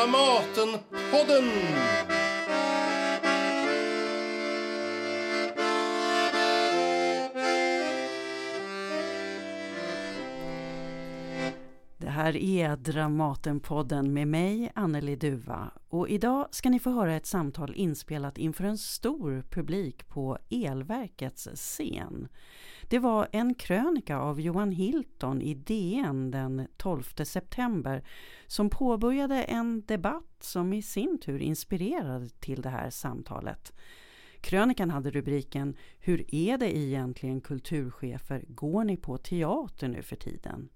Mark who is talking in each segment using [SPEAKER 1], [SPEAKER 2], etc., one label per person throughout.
[SPEAKER 1] Dramatenpodden!
[SPEAKER 2] Det här är Dramatenpodden med mig, Anneli Duva. Och idag ska ni få höra ett samtal inspelat inför en stor publik på Elverkets scen. Det var en krönika av Johan Hilton i DN den 12 september som påbörjade en debatt som i sin tur inspirerade till det här samtalet. Krönikan hade rubriken Hur är det egentligen kulturchefer? Går ni på teater nu för tiden?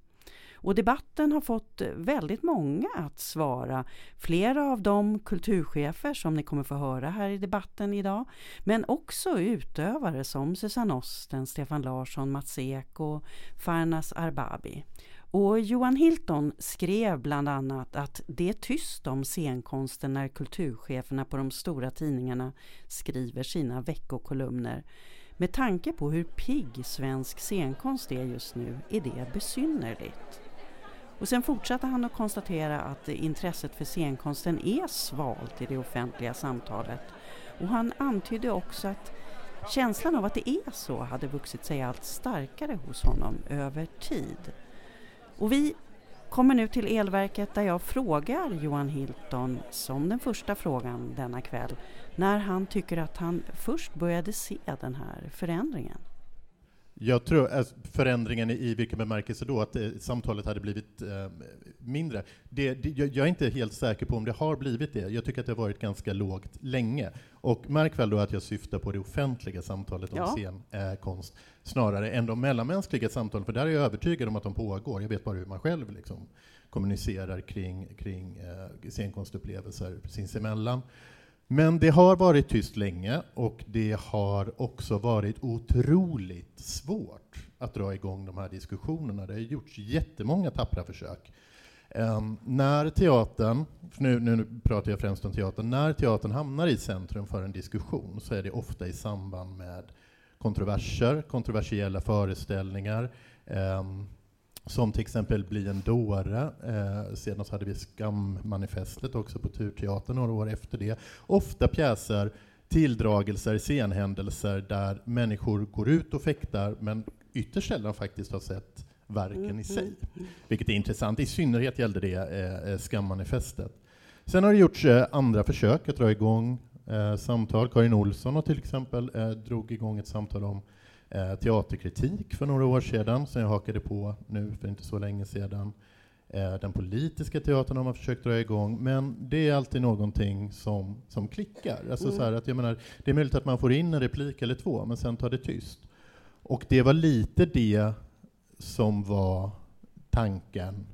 [SPEAKER 2] Och debatten har fått eh, väldigt många att svara. Flera av de kulturchefer som ni kommer få höra här i debatten idag. Men också utövare som Susanne Osten, Stefan Larsson, Mats Ek och Farnas Arbabi. Och Johan Hilton skrev bland annat att det är tyst om scenkonsten när kulturcheferna på de stora tidningarna skriver sina veckokolumner. Med tanke på hur pigg svensk scenkonst är just nu är det besynnerligt. Och sen fortsatte han att konstatera att intresset för scenkonsten är svalt i det offentliga samtalet. Och han antydde också att känslan av att det är så hade vuxit sig allt starkare hos honom över tid. Och vi kommer nu till elverket där jag frågar Johan Hilton, som den första frågan denna kväll, när han tycker att han först började se den här förändringen.
[SPEAKER 3] Jag tror alltså, förändringen i vilken bemärkelse då? Att eh, samtalet hade blivit eh, mindre? Det, det, jag är inte helt säker på om det har blivit det. Jag tycker att det har varit ganska lågt länge. Och märk väl då att jag syftar på det offentliga samtalet om ja. scenkonst eh, snarare än de mellanmänskliga samtalen, för där är jag övertygad om att de pågår. Jag vet bara hur man själv liksom kommunicerar kring, kring eh, scenkonstupplevelser sinsemellan. Men det har varit tyst länge och det har också varit otroligt svårt att dra igång de här diskussionerna. Det har gjorts jättemånga tappra försök. Um, när teatern, nu, nu pratar jag främst om teatern, när teatern hamnar i centrum för en diskussion så är det ofta i samband med kontroverser, kontroversiella föreställningar, um, som till exempel Bli en dåre. Eh, sedan så hade vi Skammanifestet också på Turteatern några år efter det. Ofta pjäser, tilldragelser, scenhändelser där människor går ut och fäktar men ytterst sällan faktiskt har sett verken mm. i sig. Vilket är intressant. I synnerhet gällde det eh, eh, Skammanifestet. Sen har det gjorts eh, andra försök att dra igång eh, samtal. Karin Olsson har till exempel eh, drog igång ett samtal om eh, teaterkritik för några år sedan, som jag hakade på nu för inte så länge sedan. Eh, den politiska teatern har man försökt dra igång, men det är alltid någonting som, som klickar. Alltså mm. så att, jag menar, det är möjligt att man får in en replik eller två, men sen tar det tyst. Och det var lite det som var tanken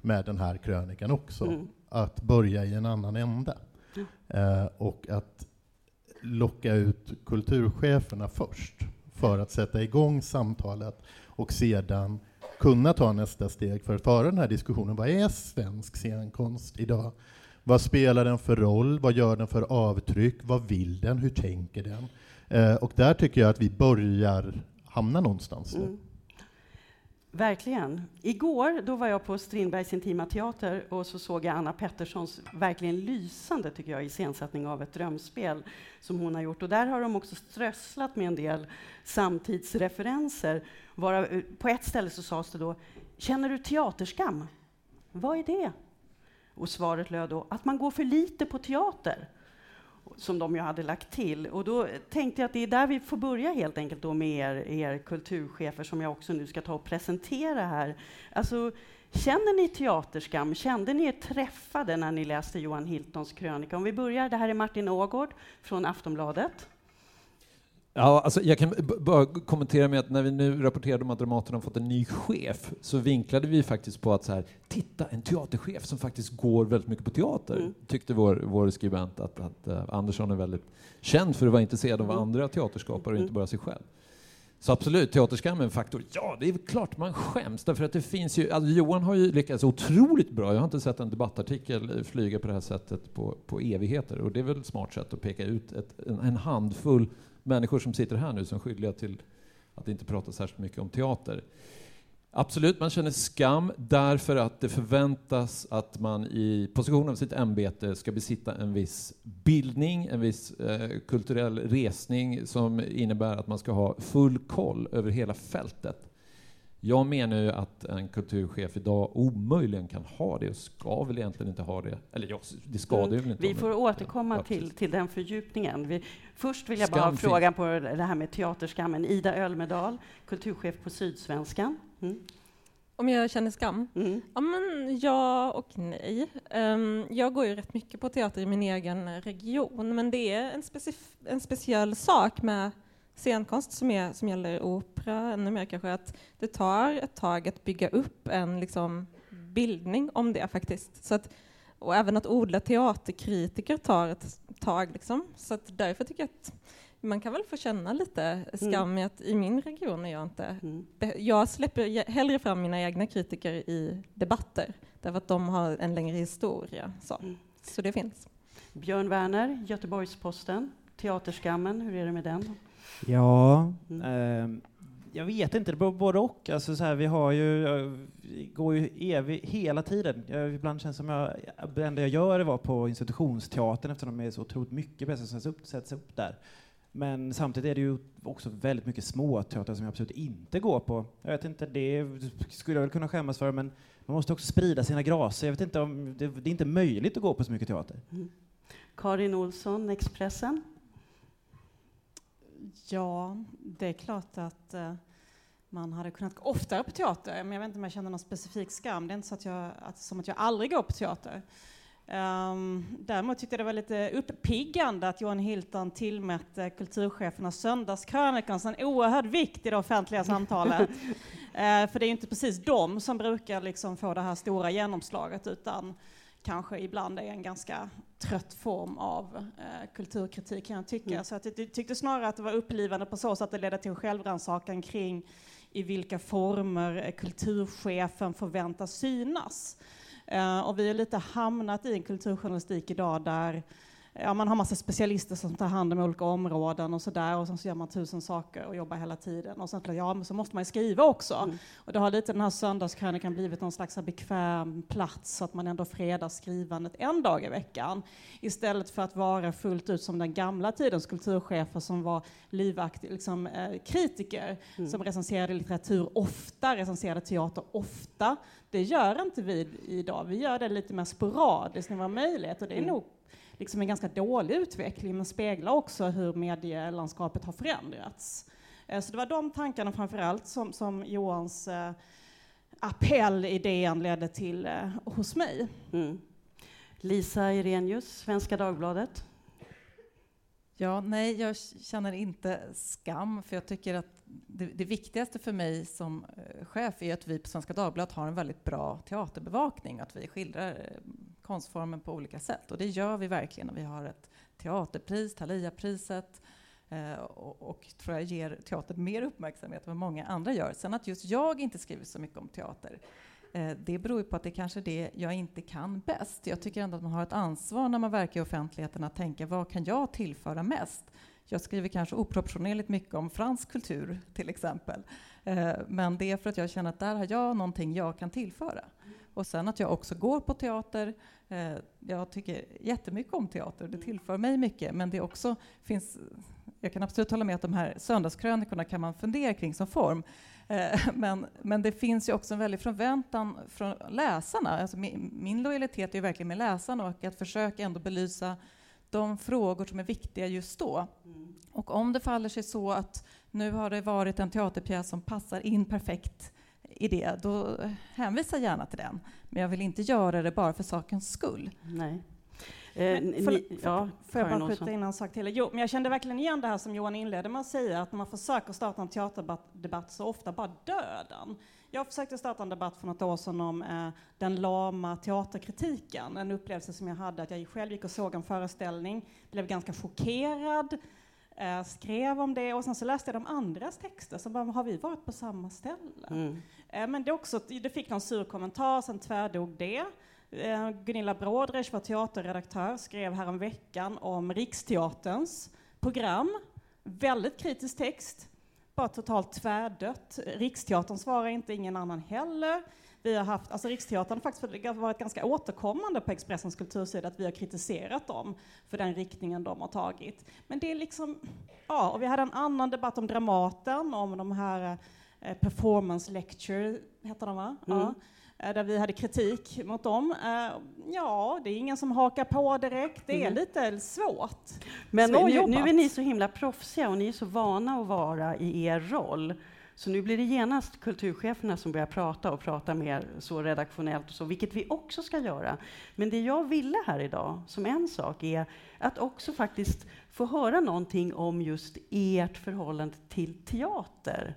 [SPEAKER 3] med den här krönikan också, mm. att börja i en annan ände. Mm. Eh, och att locka ut kulturcheferna först för att sätta igång samtalet och sedan kunna ta nästa steg för att föra den här diskussionen. Vad är svensk scenkonst idag? Vad spelar den för roll? Vad gör den för avtryck? Vad vill den? Hur tänker den? Eh, och där tycker jag att vi börjar hamna någonstans. Mm.
[SPEAKER 2] Verkligen. Igår då var jag på Strindbergs Intima Teater och så såg jag Anna Petterssons verkligen lysande, tycker jag, iscensättning av ett drömspel som hon har gjort. Och där har de också strösslat med en del samtidsreferenser. Vara, eh, på ett ställe så sades det då, känner du teaterskam? Vad är det? Och svaret löd då, att man går för lite på teater som de ju hade lagt till. Och då tänkte jag att det är där vi får börja helt enkelt då med er, er kulturchefer som jag också nu ska ta och presentera här. Alltså, känner ni teaterskam? Kände ni er träffade när ni läste Johan Hiltons krönika? Om vi börjar, det här är Martin Ågård från Aftonbladet.
[SPEAKER 4] Ja, alltså jag kan bara kommentera med att när vi nu rapporterade om att Dramaten har fått en ny chef så vinklade vi faktiskt på att så här, titta, en teaterchef som faktiskt går väldigt mycket på teater, mm. tyckte vår, vår skribent att, att uh, Andersson är väldigt känd för att vara intresserad av mm. andra teaterskapare och inte mm. bara sig själv. Så absolut, teaterskam är en faktor. Ja, det är klart man skäms, därför att det finns ju, alltså Johan har ju lyckats otroligt bra. Jag har inte sett en debattartikel flyga på det här sättet på, på evigheter och det är väl ett smart sätt att peka ut ett, en, en handfull människor som sitter här nu som skyldiga till att inte prata särskilt mycket om teater. Absolut, man känner skam därför att det förväntas att man i position av sitt ämbete ska besitta en viss bildning, en viss eh, kulturell resning som innebär att man ska ha full koll över hela fältet. Jag menar ju att en kulturchef idag omöjligen kan ha det och ska väl egentligen inte ha det. Eller ja, det ska mm. det väl inte.
[SPEAKER 2] Vi får återkomma ja, till, till den fördjupningen. Vi, först vill jag bara ha frågan på det här med teaterskammen. Ida Ölmedal, kulturchef på Sydsvenskan. Mm.
[SPEAKER 1] Om jag känner skam? Mm. Ja, men ja och nej. Um, jag går ju rätt mycket på teater i min egen region, men det är en, en speciell sak med scenkonst som, är, som gäller opera, ännu mer kanske, att det tar ett tag att bygga upp en liksom, bildning om det faktiskt. Så att, och även att odla teaterkritiker tar ett tag. Liksom. Så att därför tycker jag att man kan väl få känna lite skam mm. i att i min region är jag inte... Mm. Jag släpper hellre fram mina egna kritiker i debatter, därför att de har en längre historia. Så, mm. så det finns.
[SPEAKER 2] Björn Werner, Göteborgs-Posten, Teaterskammen, hur är det med den?
[SPEAKER 5] Ja, mm. eh, jag vet inte, det beror både och. Alltså så här, vi har ju, går ju evig, hela tiden. Jag, ibland känns det som jag, det enda jag gör är att vara på institutionsteatern eftersom de är så otroligt mycket bättre som sätts upp, sätts upp där. Men samtidigt är det ju också väldigt mycket småteater som jag absolut inte går på. Jag vet inte, det skulle jag väl kunna skämmas för, men man måste också sprida sina graser. Jag vet inte om, det, det är inte möjligt att gå på så mycket teater. Mm.
[SPEAKER 2] Karin Olsson, Expressen.
[SPEAKER 6] Ja, det är klart att uh, man hade kunnat gå oftare på teater, men jag vet inte om jag känner någon specifik skam. Det är inte så att jag, att, som att jag aldrig går på teater. Um, däremot tyckte jag det var lite uppiggande att Johan Hilton tillmätte kulturchefernas söndagskrönika en oerhörd vikt i det offentliga samtalet. uh, för det är ju inte precis de som brukar liksom få det här stora genomslaget, utan kanske ibland är en ganska trött form av uh, kulturkritik kan jag tycka. Mm. Så att jag tyckte snarare att det var upplivande på så sätt att det ledde till en självrannsakan kring i vilka former kulturchefen förväntas synas. Eh, och vi har lite hamnat i en kulturjournalistik idag där ja, man har massa specialister som tar hand om olika områden och sådär och sen så gör man tusen saker och jobbar hela tiden och sen ja, men så måste man ju skriva också. Mm. Och det har lite den här söndagskrönikan blivit någon slags bekväm plats så att man ändå fredar skrivandet en dag i veckan istället för att vara fullt ut som den gamla tidens kulturchefer som var livaktiga liksom, eh, kritiker mm. som recenserade litteratur ofta, recenserade teater ofta. Det gör inte vi idag. Vi gör det lite mer sporadiskt när vi har möjlighet och det är mm. nog liksom en ganska dålig utveckling, men speglar också hur medielandskapet har förändrats. Eh, så det var de tankarna framför allt som, som Johans eh, appell i DN ledde till eh, hos mig. Mm.
[SPEAKER 2] Lisa Irenius, Svenska Dagbladet.
[SPEAKER 7] Ja, nej, jag känner inte skam, för jag tycker att det, det, viktigaste för mig som chef är att vi på Svenska Dagbladet har en väldigt bra teaterbevakning, att vi skildrar konstformen på olika sätt. Och det gör vi verkligen. Och vi har ett teaterpris, Thaliapriset, eh, och, och tror jag ger teatern mer uppmärksamhet än vad många andra gör. Sen att just jag inte skriver så mycket om teater, eh, det beror ju på att det kanske är det jag inte kan bäst. Jag tycker ändå att man har ett ansvar när man verkar i offentligheten att tänka vad kan jag tillföra mest? Jag skriver kanske oproportionerligt mycket om fransk kultur till exempel. Eh, men det är för att jag känner att där har jag någonting jag kan tillföra. Och sen att jag också går på teater. Eh, jag tycker jättemycket om teater, det tillför mig mycket. Men det också finns, jag kan absolut hålla med att de här söndagskrönikorna kan man fundera kring som form. Eh, men, men det finns ju också en väldig förväntan från läsarna. Alltså min, min lojalitet är verkligen med läsarna och att försöka ändå belysa de frågor som är viktiga just då. Mm. Och om det faller sig så att nu har det varit en teaterpjäs som passar in perfekt i det, då hänvisa gärna till den. Men jag vill inte göra det bara för sakens skull.
[SPEAKER 2] Nej.
[SPEAKER 6] Eh, men, för, ni, ja, får jag bara skjuta in en sak till? Jo, men jag kände verkligen igen det här som Johan inledde med att säga, att när man försöker starta en teaterdebatt så ofta bara döden. Jag försökte starta en debatt för något år sedan om eh, den lama teaterkritiken. En upplevelse som jag hade att jag själv gick och såg en föreställning, blev ganska chockerad, eh, skrev om det och sen så läste jag de andras texter, så bara, har vi varit på samma ställe? Mm. Eh, men det, också, det fick någon sur kommentar, sen tvärdog det. Eh, Gunilla Brådrich, vår teaterredaktör, skrev härom veckan om Riksteaterns program. Väldigt kritisk text. bara totalt tvärdött. Riksteatern svarar inte, ingen annan heller. Vi har haft, alltså Riksteatern har faktiskt varit ganska återkommande på Expressens kultursida, att vi har kritiserat dem för den riktningen de har tagit. Men det är liksom, ja, och vi hade en annan debatt om Dramaten, om de här eh, performance lecture, heter de va? Mm. Ja eh, där vi hade kritik mot dem. Eh, ja, det är ingen som hakar på direkt. Det är mm. lite svårt.
[SPEAKER 2] Men nu, nu, är ni så himla proffsiga och ni är så vana att vara i er roll. Så nu blir det genast kulturcheferna som börjar prata och prata mer så redaktionellt, och så, vilket vi också ska göra. Men det jag ville här idag, som en sak, är att också faktiskt få höra någonting om just ert förhållande till teater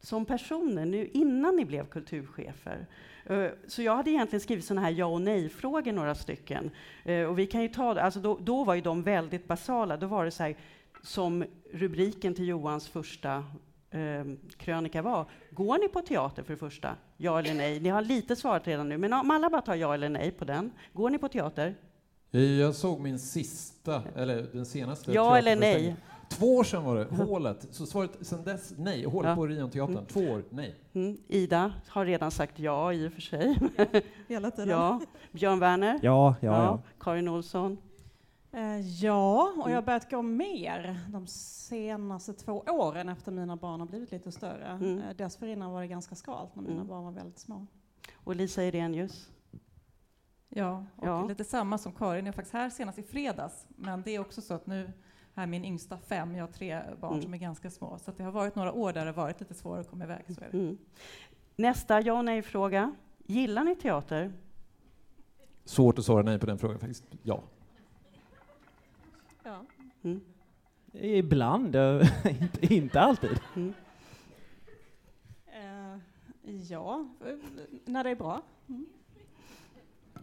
[SPEAKER 2] som personer, nu innan ni blev kulturchefer. Eh, så jag hade egentligen skrivit sådana här ja och nej-frågor, några stycken. Eh, och vi kan ju ta, alltså då, då var ju de väldigt basala. Då var det så här, som rubriken till Johans första eh, krönika var. Går ni på teater för det första? Ja eller nej? Ni har lite svarat redan nu, men om alla bara tar ja eller nej på den. Går ni på teater?
[SPEAKER 4] Jag såg min sista, eller den senaste.
[SPEAKER 2] Ja eller nej?
[SPEAKER 4] Två år sedan var det, Hålet. Så svaret sen dess nej. Hålet ja. på Orionteatern. Mm. Två år, nej.
[SPEAKER 2] Mm. Ida har redan sagt ja i och för sig.
[SPEAKER 1] Hela tiden.
[SPEAKER 2] Ja. Björn Werner?
[SPEAKER 5] Ja, ja, ja. ja.
[SPEAKER 2] Karin Olsson?
[SPEAKER 6] Eh, ja, och jag har börjat gå mer de senaste två åren efter mina barn har blivit lite större. Mm. Eh, dessförinnan var det ganska skralt när mina mm. barn var väldigt små.
[SPEAKER 2] Och Lisa Irenius?
[SPEAKER 7] Ja, och ja. lite samma som Karin. Jag är faktiskt här senast i fredags, men det är också så att nu är min yngsta fem, jag har tre barn mm. som är ganska små, så det har varit några år där det har varit lite svårare att komma iväg. Så är det. Mm.
[SPEAKER 2] Nästa ja nej-fråga. Gillar ni teater?
[SPEAKER 4] Svårt att svara nej på den frågan faktiskt. Ja.
[SPEAKER 6] Ja. Mm.
[SPEAKER 5] Ibland, inte, inte alltid. Mm.
[SPEAKER 6] Uh, ja, när det är bra. Mm.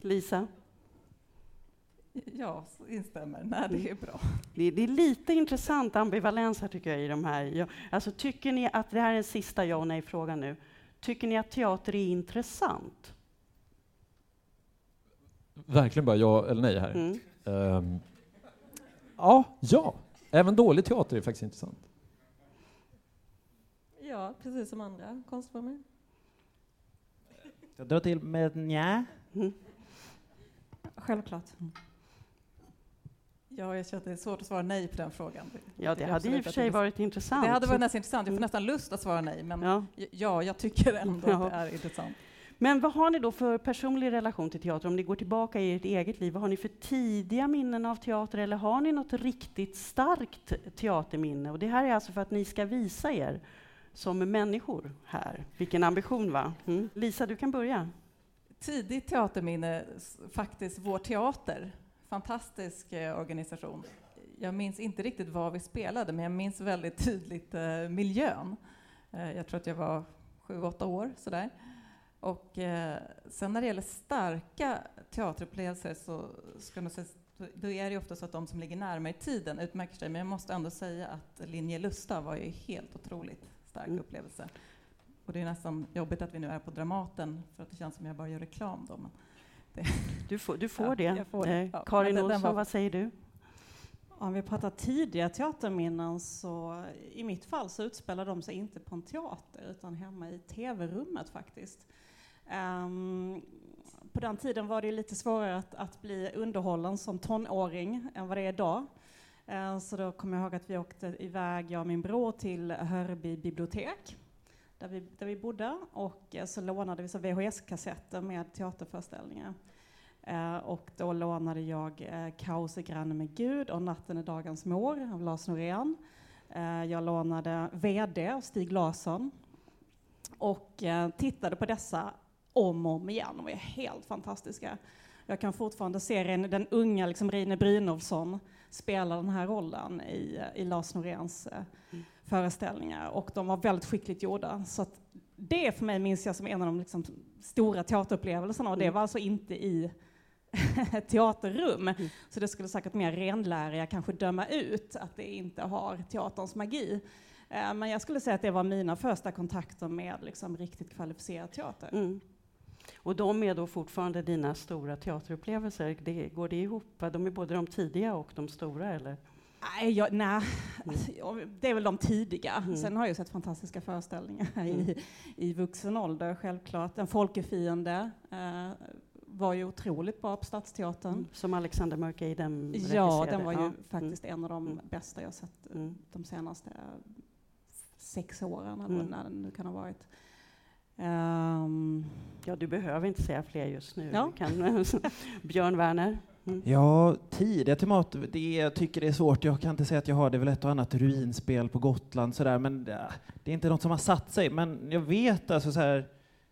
[SPEAKER 2] Lisa?
[SPEAKER 7] Ja, instämmer. när det är bra.
[SPEAKER 2] Det, det, är lite intressant ambivalens här tycker jag i de här. Jag, alltså, tycker ni att, det här är den sista ja och nej-frågan nu. Tycker ni att teater är intressant?
[SPEAKER 4] Verkligen bara ja eller nej här. Mm. Um, Ja, ja. Även dålig teater är faktiskt intressant.
[SPEAKER 1] Ja, precis som andra konstformer.
[SPEAKER 5] Jag drar till med nja. Mm.
[SPEAKER 6] Självklart.
[SPEAKER 7] Ja, jag känner att det är svårt att svara nej på den frågan.
[SPEAKER 2] Ja, det hade i och för sig varit intressant.
[SPEAKER 7] Det hade varit nästan intressant. Jag får nästan lust att svara nej, men ja, ja jag tycker ändå ja. att det är intressant.
[SPEAKER 2] Men vad har ni då för personlig relation till teater? Om ni går tillbaka i ert eget liv, vad har ni för tidiga minnen av teater? Eller har ni något riktigt starkt teaterminne? Och det här är alltså för att ni ska visa er som människor här. Vilken ambition, va? Mm. Lisa, du kan börja.
[SPEAKER 7] Tidigt teaterminne, faktiskt Vår Teater. Fantastisk eh, organisation. Jag minns inte riktigt vad vi spelade, men jag minns väldigt tydligt eh, miljön. Eh, jag tror att jag var sju, åtta år, sådär. Och eh, sen när det gäller starka teaterupplevelser så ska man säga, då är det ofta så att de som ligger närmare i tiden utmärker sig. Men jag måste ändå säga att Linje Lusta var ju helt otroligt stark mm. upplevelse. Och det är nästan jobbigt att vi nu är på Dramaten, för att det känns som jag bara gör reklam då. Men
[SPEAKER 2] det. Du får, du får ja, det. Får det. Ja, Karin Olsson, var... vad säger du?
[SPEAKER 6] Om vi pratar tidiga teaterminnen så i mitt fall så utspelar de sig inte på en teater utan hemma i tv-rummet faktiskt. Um, på den tiden var det lite svårare att, att, bli underhållen som tonåring än vad det är idag. Uh, så då kommer jag ihåg att vi åkte iväg, jag och min bror, till Hörby bibliotek där vi, där vi bodde och uh, så lånade vi VHS-kassetter med teaterföreställningar. Uh, och då lånade jag uh, Kaos är granne med Gud och Natten är dagens mor av Lars Norén. Uh, jag lånade VD av Stig Larsson och eh, tittade på dessa om och om igen. De är helt fantastiska. Jag kan fortfarande se den unga liksom Reine Brynolfsson spela den här rollen i, i Lars Noréns eh, mm. föreställningar och de var väldigt skickligt gjorda. Så det för mig minns jag som en av de liksom, stora teaterupplevelserna och det mm. var alltså inte i teaterrum. Mm. Så det skulle säkert mer renläriga kanske döma ut att det inte har teaterns magi. Eh, men jag skulle säga att det var mina första kontakter med liksom, riktigt kvalificerad teater. Mm.
[SPEAKER 2] Och de är då fortfarande dina stora teaterupplevelser. Det, går det ihop? De är både de tidiga och de stora, eller?
[SPEAKER 6] Nej, jag, nej. Alltså, det är väl de tidiga.
[SPEAKER 2] Mm.
[SPEAKER 6] Sen har jag sett fantastiska föreställningar
[SPEAKER 2] Mm.
[SPEAKER 6] i, i vuxen ålder, självklart. En folkefiende eh, var ju otroligt bra på Stadsteatern.
[SPEAKER 2] Mm. Som Alexander Mörk Eidem
[SPEAKER 6] Ja, den var ju
[SPEAKER 2] Ja.
[SPEAKER 6] faktiskt en av de
[SPEAKER 2] Mm.
[SPEAKER 6] bästa jag sett
[SPEAKER 2] Mm.
[SPEAKER 6] de senaste sex åren, eller
[SPEAKER 2] Mm.
[SPEAKER 6] när den nu kan ha varit. Ehm,
[SPEAKER 2] Ja, du behöver inte säga fler just nu.
[SPEAKER 6] Ja.
[SPEAKER 2] Kan, Björn Werner. Mm.
[SPEAKER 5] Ja, tidiga temat, det jag tycker det är svårt. Jag kan inte säga att jag har det väl ett och annat ruinspel på Gotland sådär, men ja, det är inte något som har satt sig. Men jag vet alltså så här,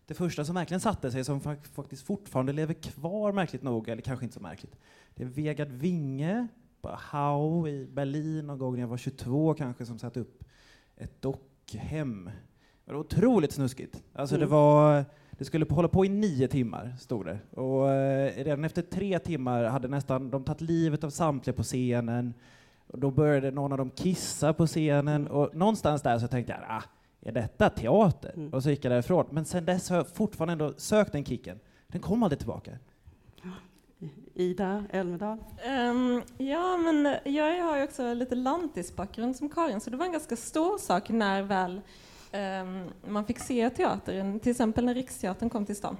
[SPEAKER 5] det första som verkligen satte sig, som fak- faktiskt fortfarande lever kvar märkligt nog, eller kanske inte så märkligt, det är Vegard Winge på Hau i Berlin någon gång när jag var 22 kanske, som satte upp ett dockhem. Det var otroligt snuskigt. Alltså det
[SPEAKER 2] Mm.
[SPEAKER 5] var det skulle hålla på i nio timmar, stod det. Och eh, redan efter tre timmar hade nästan de tagit livet av samtliga på scenen. Och då började någon av dem kissa på scenen. Och någonstans där så tänkte jag, ah, är detta teater?
[SPEAKER 2] Mm.
[SPEAKER 5] Och så gick jag därifrån. Men sen dess har jag fortfarande ändå sökt den kicken. Den kom aldrig tillbaka.
[SPEAKER 2] Ida Elmedal.
[SPEAKER 1] Ehm, ja, men jag har ju också lite lantisbakgrund som Karin, så det var en ganska stor sak när väl Ehm, man fick se teatern, till exempel när Riksteatern kom till stan.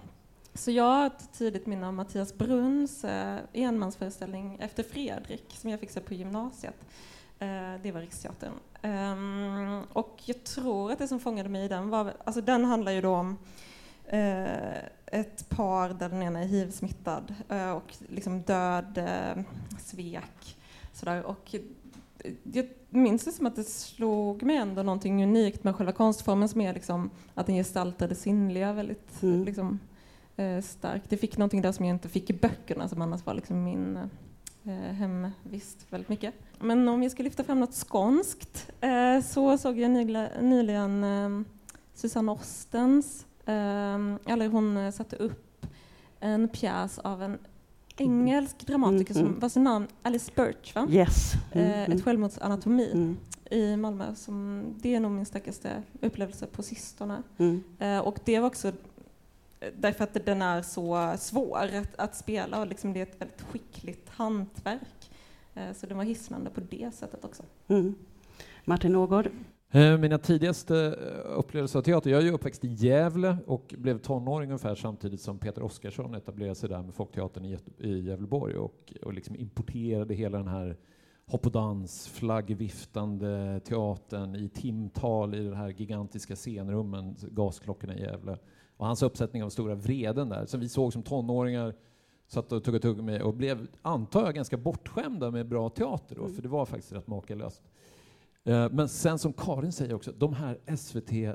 [SPEAKER 1] Så jag har ett tidigt minne av Mattias Brunns eh, enmansföreställning Efter Fredrik, som jag fick se på gymnasiet. Eh, det var Riksteatern. Ehm, och jag tror att det som fångade mig i den var, alltså den handlar ju då om eh, ett par där den ena är hiv-smittad eh, och liksom död, eh, svek, sådär. Och jag minns det som att det slog mig ändå någonting unikt med själva konstformen som är liksom att den gestaltar det sinnliga väldigt
[SPEAKER 2] Mm.
[SPEAKER 1] liksom, eh, starkt. Det fick någonting där som jag inte fick i böckerna som annars var liksom min eh, hemvist väldigt mycket. Men om jag ska lyfta fram något skånskt eh, så såg jag nyligen eh, Susanne Ostens, eh, eller hon eh, satte upp en pjäs av en engelsk dramatiker som
[SPEAKER 2] mm.
[SPEAKER 1] vars namn Alice Birch, va?
[SPEAKER 2] Yes.
[SPEAKER 1] Eh, ett självmordsanatomi
[SPEAKER 2] mm,
[SPEAKER 1] i Malmö. Som, det är nog min starkaste upplevelse på sistone.
[SPEAKER 2] mm.
[SPEAKER 1] Eh, och det var också därför att den är så svår att, att spela och liksom det är ett väldigt skickligt hantverk. Eh, så den var hisnande på det sättet också.
[SPEAKER 2] Mm. Martin Ågård.
[SPEAKER 4] Eh, Mina tidigaste eh, upplevelser av teater, jag är ju uppväxt i Gävle och blev tonåring ungefär samtidigt som Peter Oskarsson etablerade sig där med Folkteatern i, Gävleborg och, och liksom importerade hela den här hopp och dans, flaggviftande teatern i timtal i de här gigantiska scenrummen, gasklockorna i Gävle. Och hans uppsättning av Stora Vreden där, som vi såg som tonåringar, satt och tuggade tuggummi och blev, antar jag, ganska bortskämda med bra teater då,
[SPEAKER 2] Mm.
[SPEAKER 4] för det var faktiskt rätt makalöst. Eh, Men sen som Karin säger också, de här SVT eh,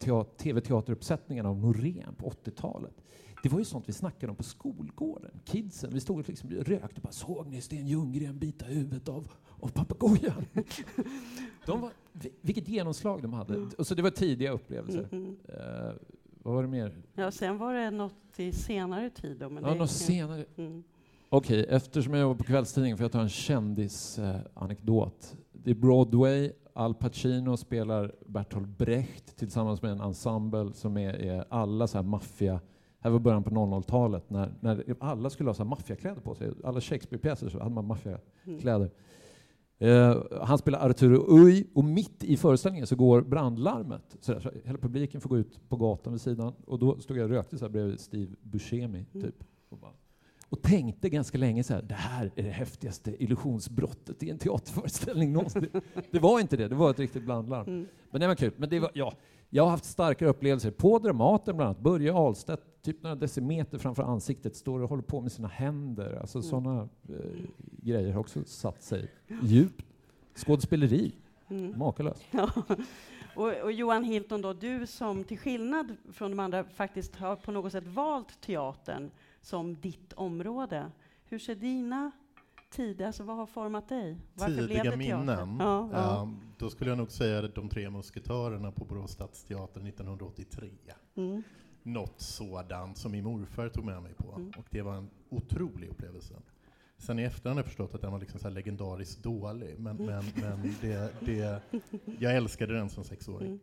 [SPEAKER 4] teat- TV-teateruppsättningarna av Norén på 80-talet. Det var ju sånt vi snackade om på skolgården. Kidsen, vi stod och liksom rökte bara såg ni Sten Ljunggren bita huvudet av, av papegojan? de var, vi- vilket genomslag de hade.
[SPEAKER 2] Mm.
[SPEAKER 4] Och så det var tidiga upplevelser.
[SPEAKER 2] Mm.
[SPEAKER 4] Eh, vad var det mer?
[SPEAKER 2] Ja, sen var det något i senare tid då. Men
[SPEAKER 4] Ja,
[SPEAKER 2] det,
[SPEAKER 4] något senare.
[SPEAKER 2] Mm.
[SPEAKER 4] Okej, eftersom jag jobbar på kvällstidningen får jag ta en kändisanekdot. det är Broadway, Al Pacino spelar Bertolt Brecht tillsammans med en ensemble som är, är alla så här maffia... Här var början på 00-talet när, när alla skulle ha så här maffiakläder på sig. Alla Shakespeare-pjäser så hade man maffiakläder.
[SPEAKER 2] Mm.
[SPEAKER 4] Eh, han spelar Arturo Uy och mitt i föreställningen så går brandlarmet. Så, där, så hela publiken får gå ut på gatan vid sidan och då stod jag och rökte så här bredvid Steve Buscemi
[SPEAKER 2] Mm.
[SPEAKER 4] typ. Och, bara, och tänkte ganska länge så här, det här är det häftigaste illusionsbrottet i en teaterföreställning någonsin. det, var inte det, det var ett riktigt blandlarm.
[SPEAKER 2] Mm.
[SPEAKER 4] Men det var kul. Men det var, ja, jag har haft starkare upplevelser på Dramaten bland annat. Börje Ahlstedt, typ några decimeter framför ansiktet, står och håller på med sina händer. Alltså
[SPEAKER 2] Mm.
[SPEAKER 4] sådana eh, grejer har också satt sig djupt. Skådespeleri,
[SPEAKER 2] Mm.
[SPEAKER 4] makalöst.
[SPEAKER 2] Ja. Och, och Johan Hilton, då, du som till skillnad från de andra faktiskt har på något sätt valt teatern som ditt område. Hur ser dina tider, alltså vad har format dig? Varför blev
[SPEAKER 3] Tidiga
[SPEAKER 2] det teater?
[SPEAKER 3] minnen.
[SPEAKER 2] Ja, ja.
[SPEAKER 3] Ehm, då skulle jag nog säga De tre musketörerna på Borås stadsteater 1983.
[SPEAKER 2] Mm.
[SPEAKER 3] Något sådant som min morfar tog med mig på.
[SPEAKER 2] Mm.
[SPEAKER 3] Och det var en otrolig upplevelse. Sen i efterhand har jag förstått att den var liksom så legendariskt dålig. Men,
[SPEAKER 2] Mm.
[SPEAKER 3] men, men det, det, jag älskade den som sexåring.
[SPEAKER 2] Mm.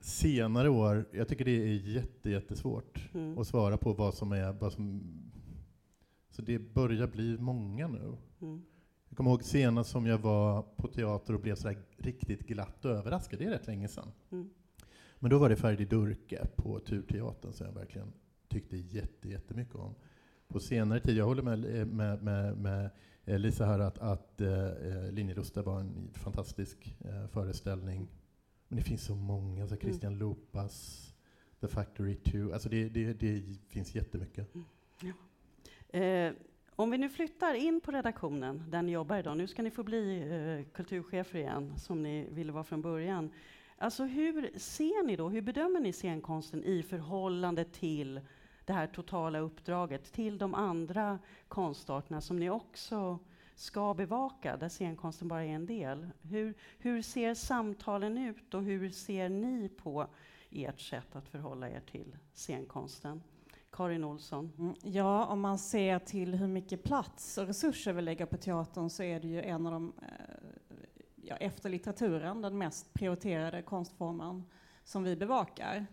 [SPEAKER 3] Senare år, jag tycker det är jätte, jättesvårt
[SPEAKER 2] Mm.
[SPEAKER 3] att svara på vad som är... Vad som, så det börjar bli många nu.
[SPEAKER 2] Mm.
[SPEAKER 3] Jag kommer ihåg senast som jag var på teater och blev så riktigt glatt överraskad. Det är rätt länge sedan. Mm. Men då var det Ferdi Durke på Turteatern som jag verkligen tyckte jätte, jättemycket om. På senare tid, jag håller med, med, med, med Lisa här att, att äh, Linjelusta var en fantastisk äh, föreställning. Men det finns så många, alltså Christian mm. Lupas, The Factory 2, alltså det, det, det finns jättemycket. Mm.
[SPEAKER 2] Ja. Eh, om vi nu flyttar in på redaktionen där ni jobbar idag, nu ska ni få bli eh, kulturchefer igen, som ni ville vara från början. Alltså hur ser ni då, hur bedömer ni scenkonsten i förhållande till det här totala uppdraget, till de andra konstarterna som ni också ska bevaka, där scenkonsten bara är en del. Hur, hur ser samtalen ut och hur ser ni på ert sätt att förhålla er till scenkonsten? Karin Olsson? Mm,
[SPEAKER 6] ja, om man ser till hur mycket plats och resurser vi lägger på teatern så är det ju en av de, eh, ja, efter litteraturen, den mest prioriterade konstformen som vi bevakar.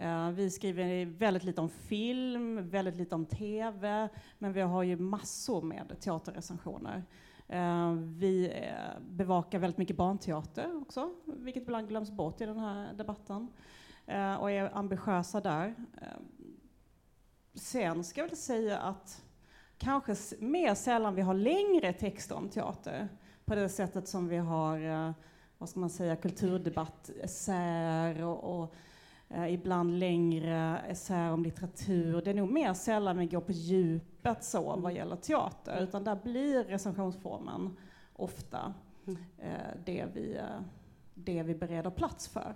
[SPEAKER 6] Uh, vi skriver väldigt lite om film, väldigt lite om TV, men vi har ju massor med teaterrecensioner. Uh, vi eh, bevakar väldigt mycket barnteater också, vilket ibland glöms bort i den här debatten, och är ambitiösa där. Sen ska jag väl säga att kanske mer sällan vi har längre texter om teater på det sättet som vi har, vad ska man säga, kulturdebatt, essäer och, och ibland längre essäer om litteratur. Det är nog mer sällan vi går på djupet så vad mm. gäller teater, utan där blir recensionsformen ofta mm. eh, det, vi, eh, det vi bereder plats för.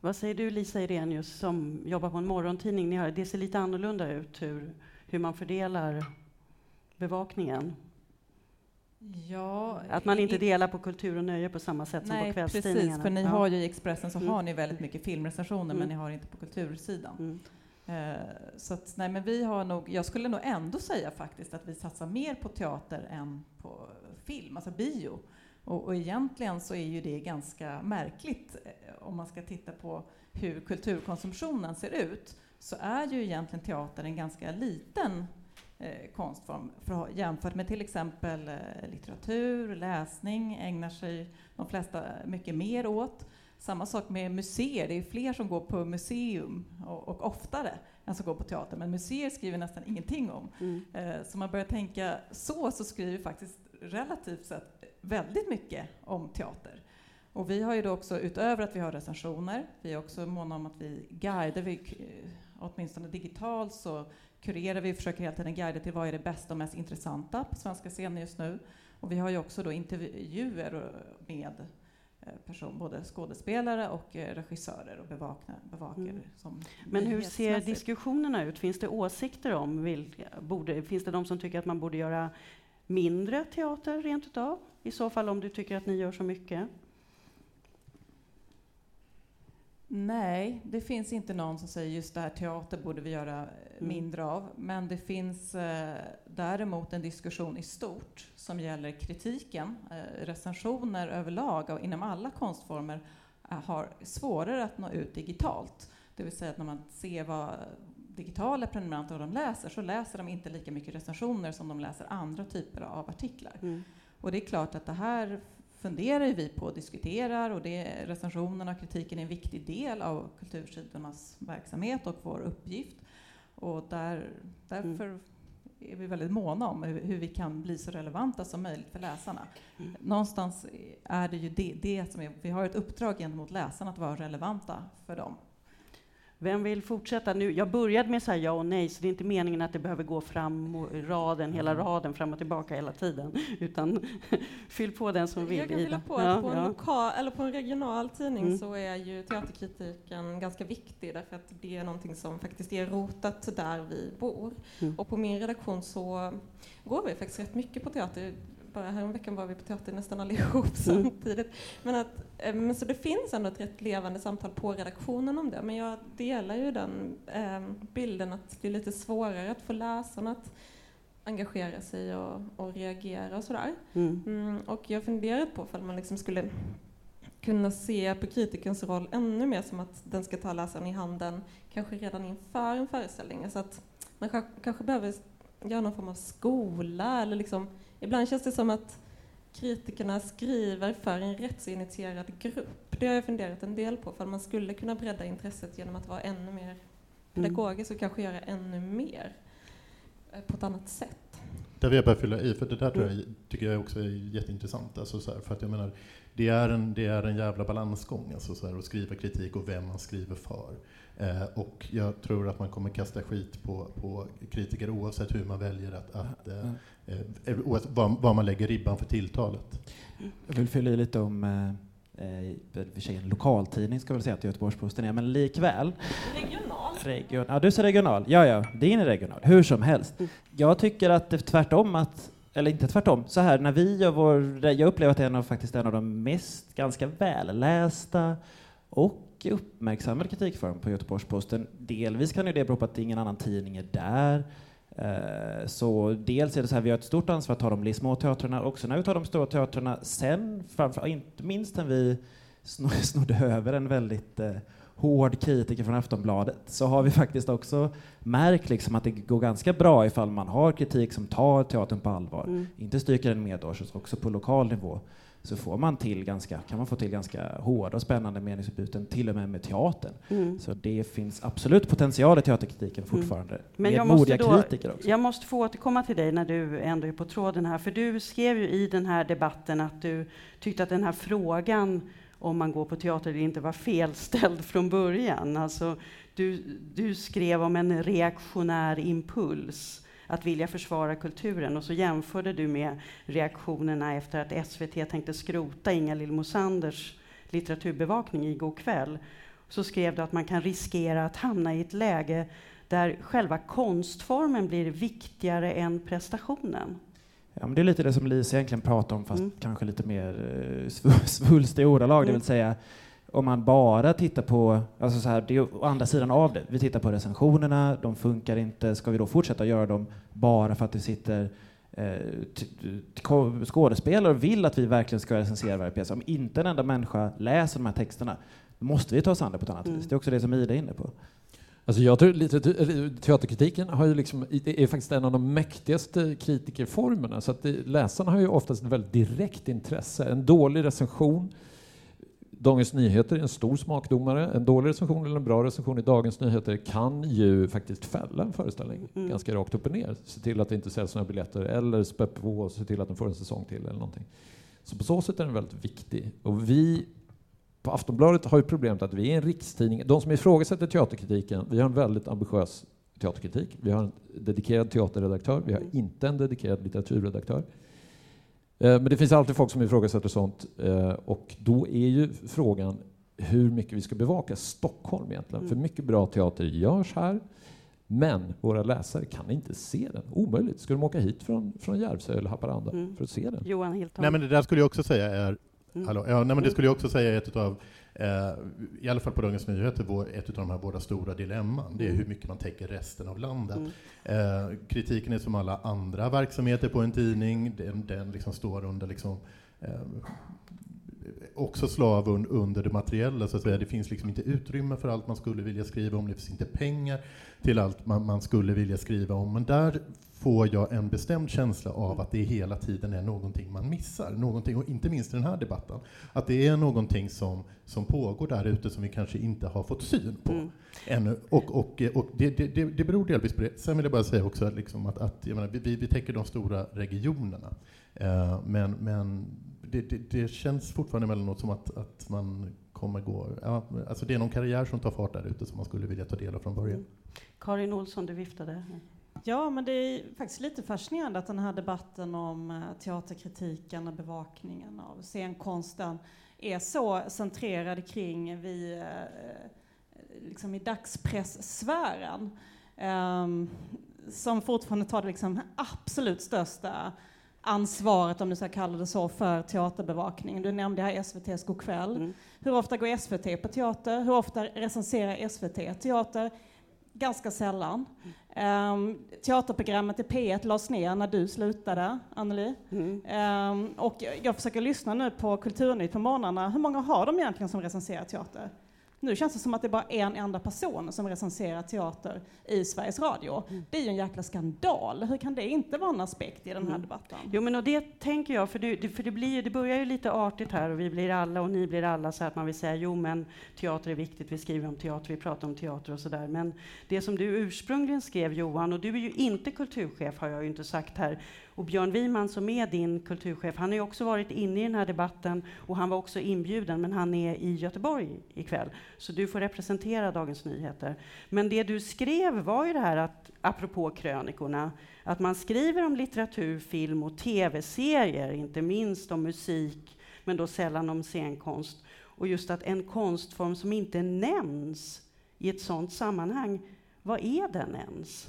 [SPEAKER 2] Vad säger du Lisa Irenius som jobbar på en morgontidning? Ni har, det ser lite annorlunda ut hur, hur man fördelar bevakningen.
[SPEAKER 7] Ja,
[SPEAKER 2] att man inte delar på kultur och nöje på samma sätt nej, som på kvällstidningarna.
[SPEAKER 7] Precis, för ni ja. har ju i Expressen så mm. har ni väldigt mycket filmrecensioner mm. men ni har inte på kultursidan. Mm. Uh, så att, nej, men vi har nog, jag skulle nog ändå säga faktiskt att vi satsar mer på teater än på film, alltså bio. Och, och egentligen så är ju det ganska märkligt eh, om man ska titta på hur kulturkonsumtionen ser ut så är ju egentligen teater en ganska liten eh, konstform för, jämfört med till exempel eh, litteratur, läsning ägnar sig de flesta mycket mer åt. Samma sak med museer, det är fler som går på museum och, och oftare än som går på teater, men museer skriver nästan ingenting om. Mm. Eh, så man börjar tänka så, så skriver faktiskt relativt sett väldigt mycket om teater. Och vi har ju då också, utöver att vi har recensioner, vi är också måna om att vi guidar, vi, eh, åtminstone digitalt så kurerar vi, försöker hela tiden guida till vad är det bästa och mest intressanta på svenska scener just nu. Och vi har ju också då intervjuer med eh, person, både skådespelare och eh, regissörer och bevakar, bevakar mm. som
[SPEAKER 2] Men hur ser diskussionerna ut? Finns det åsikter om vilka, borde, finns det de som tycker att man borde göra mindre teater rent utav? I så fall om du tycker att ni gör så mycket?
[SPEAKER 7] Nej, det finns inte någon som säger just det här teater borde vi göra mm. mindre av. Men det finns eh, däremot en diskussion i stort som gäller kritiken. Eh, recensioner överlag och inom alla konstformer eh, har svårare att nå ut digitalt. Det vill säga att när man ser vad digitala prenumeranter vad de läser så läser de inte lika mycket recensioner som de läser andra typer av artiklar. Mm. Och det är klart att det här funderar vi på och diskuterar och det, recensionerna och kritiken är en viktig del av kultursidornas verksamhet och vår uppgift. Och där, därför mm. är vi väldigt måna om hur, hur, vi kan bli så relevanta som möjligt för läsarna. Mm. Någonstans är det ju det, det som är, vi har ett uppdrag gentemot läsarna att vara relevanta för dem.
[SPEAKER 2] Vem vill fortsätta nu? Jag började med så ja och nej, så det är inte meningen att det behöver gå fram raden, hela mm. raden fram och tillbaka hela tiden, utan fyll på den som vill.
[SPEAKER 1] Jag kan fylla på ja, på, en lokal, eller på en regional tidning mm. så är ju teaterkritiken ganska viktig därför att det är någonting som faktiskt är rotat där vi bor. Mm. Och på min redaktion så går vi faktiskt rätt mycket på teater bara häromveckan var vi på teater nästan allihop mm. samtidigt. Men, att, eh, men så det finns ändå ett rätt levande samtal på redaktionen om det. Men jag delar ju den eh, bilden att det är lite svårare att få läsarna att engagera sig och, och reagera och sådär. Mm. Mm, och jag funderat på om man liksom skulle kunna se på kritikens roll ännu mer som att den ska ta läsaren i handen, kanske redan inför en föreställning. Så att man kanske behöver göra någon form av skola eller liksom Ibland känns det som att kritikerna skriver för en rättsinitierad grupp. Det har jag funderat en del på, för man skulle kunna bredda intresset genom att vara ännu mer pedagogisk och kanske göra ännu mer eh, på ett annat sätt.
[SPEAKER 3] Där vill jag bara fylla i, för det där tror jag, tycker jag också är jätteintressant. Alltså så här, för att jag menar, det är en, det är en jävla balansgång alltså så här, att skriva kritik och vem man skriver för. Eh, och jag tror att man kommer kasta skit på, på kritiker oavsett hur man väljer att, att eh, eh, oavsett var, var, man lägger ribban för tilltalet.
[SPEAKER 5] Jag vill fylla i lite om eh, för sig en lokaltidning ska väl säga att Göteborgs-Posten är, men likväl.
[SPEAKER 1] Regional.
[SPEAKER 5] Region, ja, du säger regional. Ja, ja, din är regional. Hur som helst. Jag tycker att det är tvärtom att eller inte tvärtom, så här när vi gör vår, jag upplever att det är en av, faktiskt en av de mest ganska vällästa och uppmärksammade kritikform på Göteborgs-Posten. Delvis kan ju det bero på att ingen annan tidning är där. Eh, så dels är det så här, vi har ett stort ansvar att ta de små teatrarna, också när vi tar de stora teatrarna. Sen, framför, inte minst när vi snodde över en väldigt eh, hård kritiker från Aftonbladet så har vi faktiskt också märkt liksom att det går ganska bra ifall man har kritik som tar teatern på allvar. Mm. Inte stryker den medårs, också på lokal nivå så får man till ganska, kan man få till ganska hårda och spännande meningsutbyten, till och med med teatern. Mm. Så det finns absolut potential i teaterkritiken mm. fortfarande, mm. Men med modiga då, kritiker också.
[SPEAKER 2] Jag måste få återkomma till dig när du ändå är på tråden här, för du skrev ju i den här debatten att du tyckte att den här frågan om man går på teater eller inte var felställd från början. Alltså, du, du skrev om en reaktionär impuls att vilja försvara kulturen. Och så jämförde du med reaktionerna efter att SVT tänkte skrota Inga-Lill Mosanders litteraturbevakning i går kväll. Så skrev du att man kan riskera att hamna i ett läge där själva konstformen blir viktigare än prestationen.
[SPEAKER 5] Ja, men det är lite det som Lise egentligen pratar om, fast mm. kanske lite mer eh, svulstiga ordalag, mm. det vill mm. säga om man bara tittar på, alltså så här, det är å andra sidan av det. Vi tittar på recensionerna, de funkar inte. Ska vi då fortsätta göra dem bara för att det sitter eh, skådespelare och vill att vi verkligen ska recensera varje pjäs? Om inte en enda människa läser de här texterna, då måste vi ta oss an det på ett annat mm. vis. Det är också det som Ida är inne på.
[SPEAKER 4] Alltså jag tror lite, teaterkritiken har ju liksom, är faktiskt en av de mäktigaste kritikerformerna, så att det, läsarna har ju oftast ett väldigt direkt intresse. En dålig recension Dagens Nyheter är en stor smakdomare. En dålig recension eller en bra recension i Dagens Nyheter kan ju faktiskt fälla en föreställning mm. ganska rakt upp och ner. Se till att det inte säljs några biljetter eller spä på och se till att den får en säsong till eller någonting. Så på så sätt är den väldigt viktig. Och vi på Aftonbladet har ju problemet att vi är en rikstidning. De som ifrågasätter teaterkritiken, vi har en väldigt ambitiös teaterkritik. Vi har en dedikerad teaterredaktör, vi har mm. inte en dedikerad litteraturredaktör. Eh, men det finns alltid folk som ifrågasätter sånt eh, och då är ju frågan hur mycket vi ska bevaka Stockholm egentligen. Mm. För mycket bra teater görs här, men våra läsare kan inte se den. Omöjligt. Ska de åka hit från, från Järvsö eller Haparanda mm. för att se den?
[SPEAKER 2] Johan Hilton.
[SPEAKER 3] Nej, men det där skulle jag också säga är Mm. Hallå, ja, nej, men det mm. skulle jag också säga är ett av i alla fall på Dagens Nyheter, ett av de här båda stora dilemman, det är mm. hur mycket man täcker resten av landet. Mm. Eh, kritiken är som alla andra verksamheter på en tidning, den, den liksom står under liksom, eh, också slav under det materiella, så att säga. Det finns liksom inte utrymme för allt man skulle vilja skriva om, det finns inte pengar till allt man, man skulle vilja skriva om. Men där får jag en bestämd känsla av att det hela tiden är någonting man missar. Någonting, och inte minst i den här debatten. Att det är någonting som, som pågår där ute som vi kanske inte har fått syn på mm. ännu. Och, och, och det, det, det, det beror delvis på det. Sen vill jag bara säga också liksom att, att menar, vi, vi täcker de stora regionerna. Uh, men men det, det, det, känns fortfarande emellanåt som att, att man kommer gå... Ja, alltså det är någon karriär som tar fart där ute som man skulle vilja ta del av från början. Mm.
[SPEAKER 2] Karin Olsson, du viftade.
[SPEAKER 6] Ja, men det är faktiskt lite fascinerande att den här debatten om eh, teaterkritiken och bevakningen av scenkonsten är så centrerad kring vi, eh, liksom i dagspresssfären. Um, som fortfarande tar det liksom absolut största ansvaret, om du ska kalla det så, för teaterbevakningen. Du nämnde här SVTs Go'kväll. Mm. Hur ofta går SVT på teater? Hur ofta recenserar SVT teater? Ganska sällan. Um, teaterprogrammet i P1 lades ner när du slutade, Anneli. Mm. Um, och jag försöker lyssna nu på Kulturnytt på morgnarna. Hur många har de egentligen som recenserar teater? Nu känns det som att det är bara en enda person som recenserar teater i Sveriges Radio. Mm. Det är ju en jäkla skandal. Hur kan det inte vara en aspekt i den här mm. debatten?
[SPEAKER 2] Jo, men och det tänker jag, för, det, för det, blir, det börjar ju lite artigt här och vi blir alla och ni blir alla så att man vill säga jo, men teater är viktigt, vi skriver om teater, vi pratar om teater och så där. Men det som du ursprungligen skrev Johan, och du är ju inte kulturchef har jag ju inte sagt här, och Björn Wiman som är din kulturchef, han har ju också varit inne i den här debatten och han var också inbjuden, men han är i Göteborg ikväll. Så du får representera Dagens Nyheter. Men det du skrev var ju det här att, apropå krönikorna, att man skriver om litteratur, film och tv-serier, inte minst om musik, men då sällan om scenkonst. Och just att en konstform som inte nämns i ett sådant sammanhang, vad är den ens?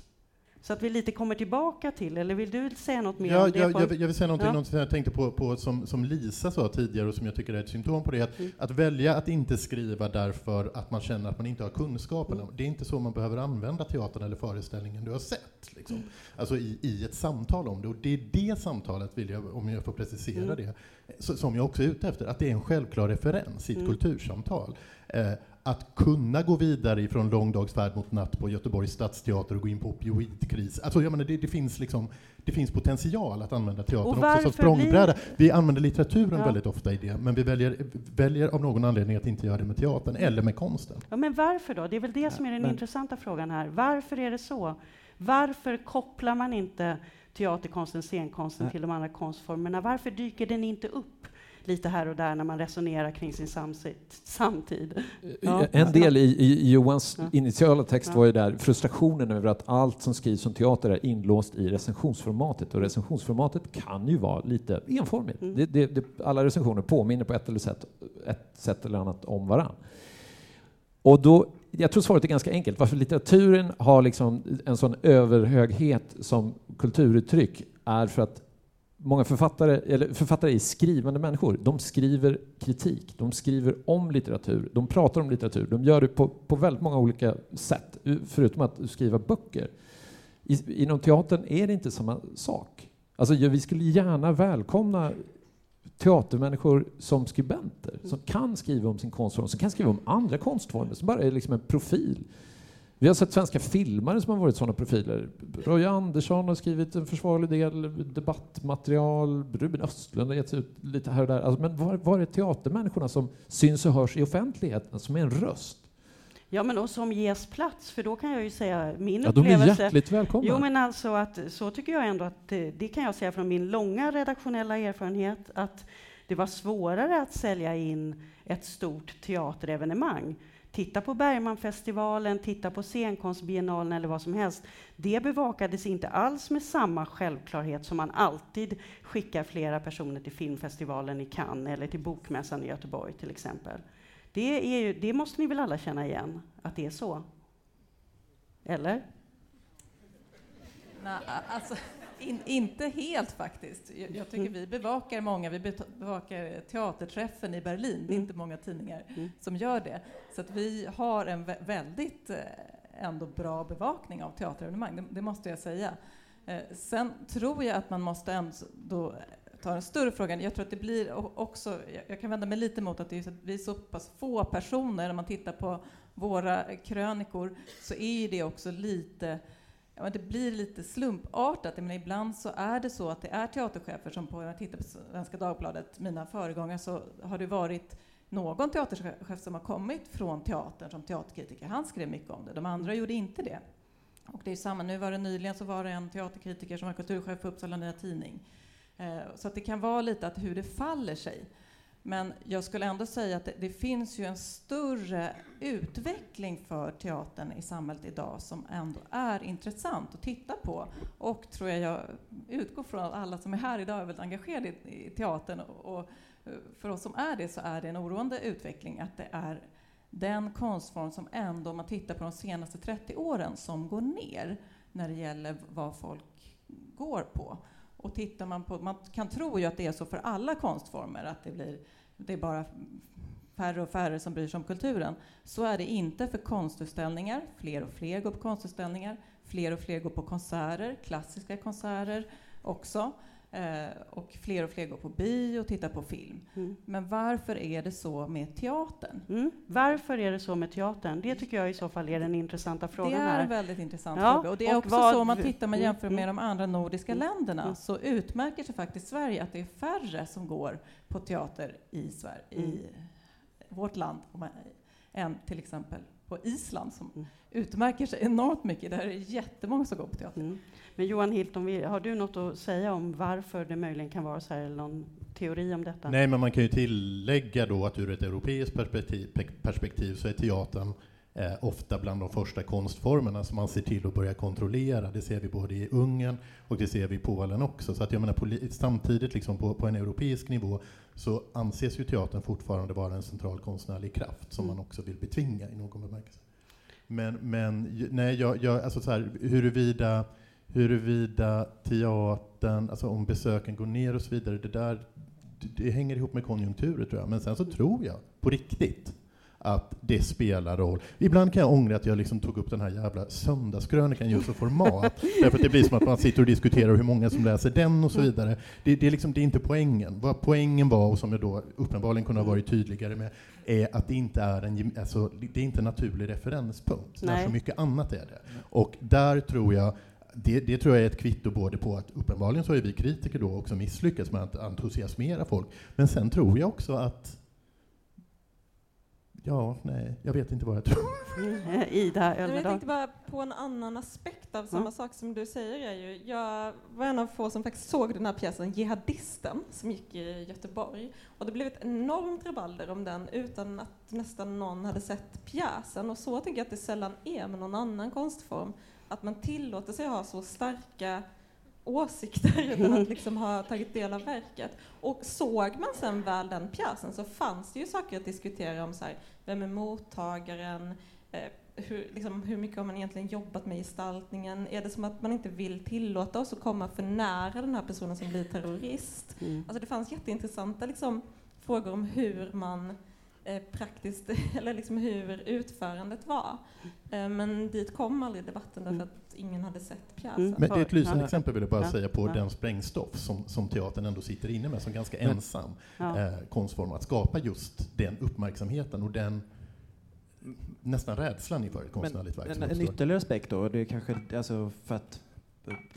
[SPEAKER 2] Så att vi lite kommer tillbaka till, eller vill du säga något mer
[SPEAKER 3] ja,
[SPEAKER 2] om det?
[SPEAKER 3] Jag, jag, jag vill säga någonting, ja. någonting jag tänkte på, på som, som, Lisa sa tidigare och som jag tycker är ett symptom på det, att, mm. att välja att inte skriva därför att man känner att man inte har kunskapen. Mm. Det är inte så man behöver använda teatern eller föreställningen du har sett, liksom. mm. alltså i, i ett samtal om det. Och det är det samtalet, vill jag, om jag får precisera mm. det, som jag också är ute efter, att det är en självklar referens i ett mm. kultursamtal. Eh, att kunna gå vidare ifrån långdagsfärd mot natt på Göteborgs stadsteater och gå in på opioidkris. Alltså, jag menar, det, det, finns liksom, det finns potential att använda teatern också som språngbräda. Vi... vi använder litteraturen ja. väldigt ofta i det, men vi väljer, väljer av någon anledning att inte göra det med teatern eller med konsten.
[SPEAKER 2] Ja, men varför då? Det är väl det som är den men... intressanta frågan här. Varför är det så? Varför kopplar man inte teaterkonsten, scenkonsten Nej. till de andra konstformerna? Varför dyker den inte upp? Lite här och där när man resonerar kring sin samtid.
[SPEAKER 4] Ja. En del i, i Johans ja. initiala text var ju där frustrationen över att allt som skrivs om teater är inlåst i recensionsformatet och recensionsformatet kan ju vara lite enformigt. Mm. Det, det, det, alla recensioner påminner på ett eller, sätt, ett sätt eller annat om varann. Och då, jag tror svaret är ganska enkelt. Varför litteraturen har liksom en sån överhöghet som kulturuttryck är för att många författare, eller författare är skrivande människor. De skriver kritik, de skriver om litteratur, de pratar om litteratur. De gör det på, på väldigt många olika sätt, förutom att skriva böcker. I, inom teatern är det inte samma sak. Alltså, vi skulle gärna välkomna teatermänniskor som skribenter, som kan skriva om sin konstform, som kan skriva om andra konstformer, som bara är liksom en profil. Vi har sett svenska filmare som har varit sådana profiler. Roy Andersson har skrivit en försvarlig del debattmaterial. Ruben Östlund har gett ut lite här och där. Alltså, men var, var är teatermänniskorna som syns och hörs i offentligheten, som är en röst?
[SPEAKER 2] Ja, men och som ges plats, för då kan jag ju säga min
[SPEAKER 4] ja,
[SPEAKER 2] upplevelse...
[SPEAKER 4] De är hjärtligt välkomna.
[SPEAKER 2] Jo, men alltså att så tycker jag ändå att det, det kan jag säga från min långa redaktionella erfarenhet, att det var svårare att sälja in ett stort teaterevenemang Titta på Bergmanfestivalen, titta på scenkonstbiennalen eller vad som helst. Det bevakades inte alls med samma självklarhet som man alltid skickar flera personer till filmfestivalen i Cannes eller till Bokmässan i Göteborg till exempel. Det, ju, det måste ni väl alla känna igen, att det är så? Eller?
[SPEAKER 7] Nej, alltså, in, inte helt faktiskt. Jag, jag, tycker vi bevakar många. Vi bevakar teaterträffen i Berlin. Det är mm. inte många tidningar mm. som gör det. Så att vi har en väldigt eh, ändå bra bevakning av teaterevenemang, det, det måste jag säga. Eh, sen tror jag att man måste ändå ta den större frågan. Jag tror att det blir också, jag kan vända mig lite mot att, det är så att vi är så pass få personer, när man tittar på våra krönikor, så är det också lite ja, det blir lite slumpartat. Men ibland så är det så att det är teaterchefer som på, om jag tittar på Svenska Dagbladet, mina föregångare, så har det varit någon teaterchef som har kommit från teatern som teaterkritiker. Han skrev mycket om det. De andra gjorde inte det. Och det är samma, nu var det nyligen så var det en teaterkritiker som var kulturchef på Uppsala Nya Tidning. Eh, så att det kan vara lite att hur det faller sig. Men jag skulle ändå säga att det, det, finns ju en större utveckling för teatern i samhället idag som ändå är intressant att titta på. Och tror jag, jag utgår från att alla som är här idag är väldigt engagerade i, i teatern. Och, och eh, för oss som är det så är det en oroande utveckling att det är den konstform som ändå, om man tittar på de senaste 30 åren, som går ner när det gäller vad folk går på. Och tittar man på, man kan tro ju att det är så för alla konstformer, att det blir det är bara färre och färre som bryr sig om kulturen. Så är det inte för konstutställningar. Fler och fler går på konstutställningar. Fler och fler går på konserter, klassiska konserter också. Eh, och fler och fler går på bio och tittar på film. Mm. Men varför är det så med teatern?
[SPEAKER 2] Mm. Varför är det så med teatern? Det tycker jag i så fall är den intressanta frågan.
[SPEAKER 7] Det är
[SPEAKER 2] här.
[SPEAKER 7] en väldigt intressant ja. fråga. Och det är och också vad... så om man tittar man mm, jämför med mm. de andra nordiska mm. länderna så utmärker sig faktiskt Sverige att det är färre som går på teater i, Sverige, i vårt land än till exempel på Island som mm. utmärker sig enormt mycket. Där är det jättemånga som går på teater. Mm.
[SPEAKER 2] Men Johan Hilton, har du något att säga om varför det möjligen kan vara så här, eller någon teori om detta?
[SPEAKER 3] Nej, men man kan ju tillägga då att ur ett europeiskt perspektiv, perspektiv så är teatern eh, ofta bland de första konstformerna som man ser till att börja kontrollera. Det ser vi både i Ungern och det ser vi i Polen också. Så att jag menar, samtidigt liksom på, på en europeisk nivå så anses ju teatern fortfarande vara en central konstnärlig kraft som mm. man också vill betvinga i någon bemärkelse. Men, men nej, jag, jag, alltså så här, huruvida, huruvida teatern, alltså om besöken går ner och så vidare, det där det, hänger ihop med konjunkturer tror jag. Men sen så tror jag på riktigt att det spelar roll. Ibland kan jag ångra att jag liksom tog upp den här jävla söndagskrönikan just för format. Därför att det blir som att man sitter och diskuterar hur många som läser den och så vidare. Det, det, är, liksom, det är inte poängen. Vad poängen var, och som jag då uppenbarligen kunde ha varit tydligare med, är att det inte är en, alltså, det är inte en naturlig referenspunkt, när så mycket annat är det. Och där tror jag det, det, tror jag är ett kvitto både på att uppenbarligen så är vi kritiker då också misslyckats med att entusiasmera folk. Men sen tror jag också att Ja, nej, jag vet inte vad jag tror.
[SPEAKER 2] Ida
[SPEAKER 1] Ölvedal. Jag tänkte bara på en annan aspekt av samma mm. sak som du säger. Är ju, jag var en av få som faktiskt såg den här pjäsen Jihadisten som gick i Göteborg. Och det blev ett enormt rabalder om den utan att nästan någon hade sett pjäsen. Och så tänker jag att det sällan är med någon annan konstform. Att man tillåter sig att ha så starka åsikter utan att liksom ha tagit del av verket. Och såg man sen väl den pjäsen så fanns det ju saker att diskutera om så här, vem är mottagaren, eh, hur, liksom, hur mycket har man egentligen jobbat med gestaltningen? Är det som att man inte vill tillåta oss att komma för nära den här personen som blir terrorist? Mm. Alltså det fanns jätteintressanta liksom, frågor om hur man eh, praktiskt, eller liksom hur utförandet var. Eh, men dit kom aldrig debatten därför mm. att ingen hade sett pjäsen. Mm.
[SPEAKER 3] Men det är ett lysande exempel vill jag bara ja. säga på ja. den sprängstoff som, som teatern ändå sitter inne med som ganska ensam ja. eh, konstform att skapa just den uppmärksamheten och den nästan rädslan inför ett konstnärligt verk.
[SPEAKER 5] En, en ytterligare aspekt då, det är kanske alltså för att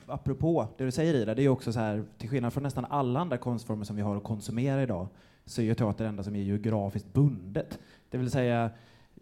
[SPEAKER 5] apropå det du säger Ida, det är också så här, till skillnad från nästan alla andra konstformer som vi har att konsumera idag, så är ju teater det enda som är geografiskt bundet. Det vill säga,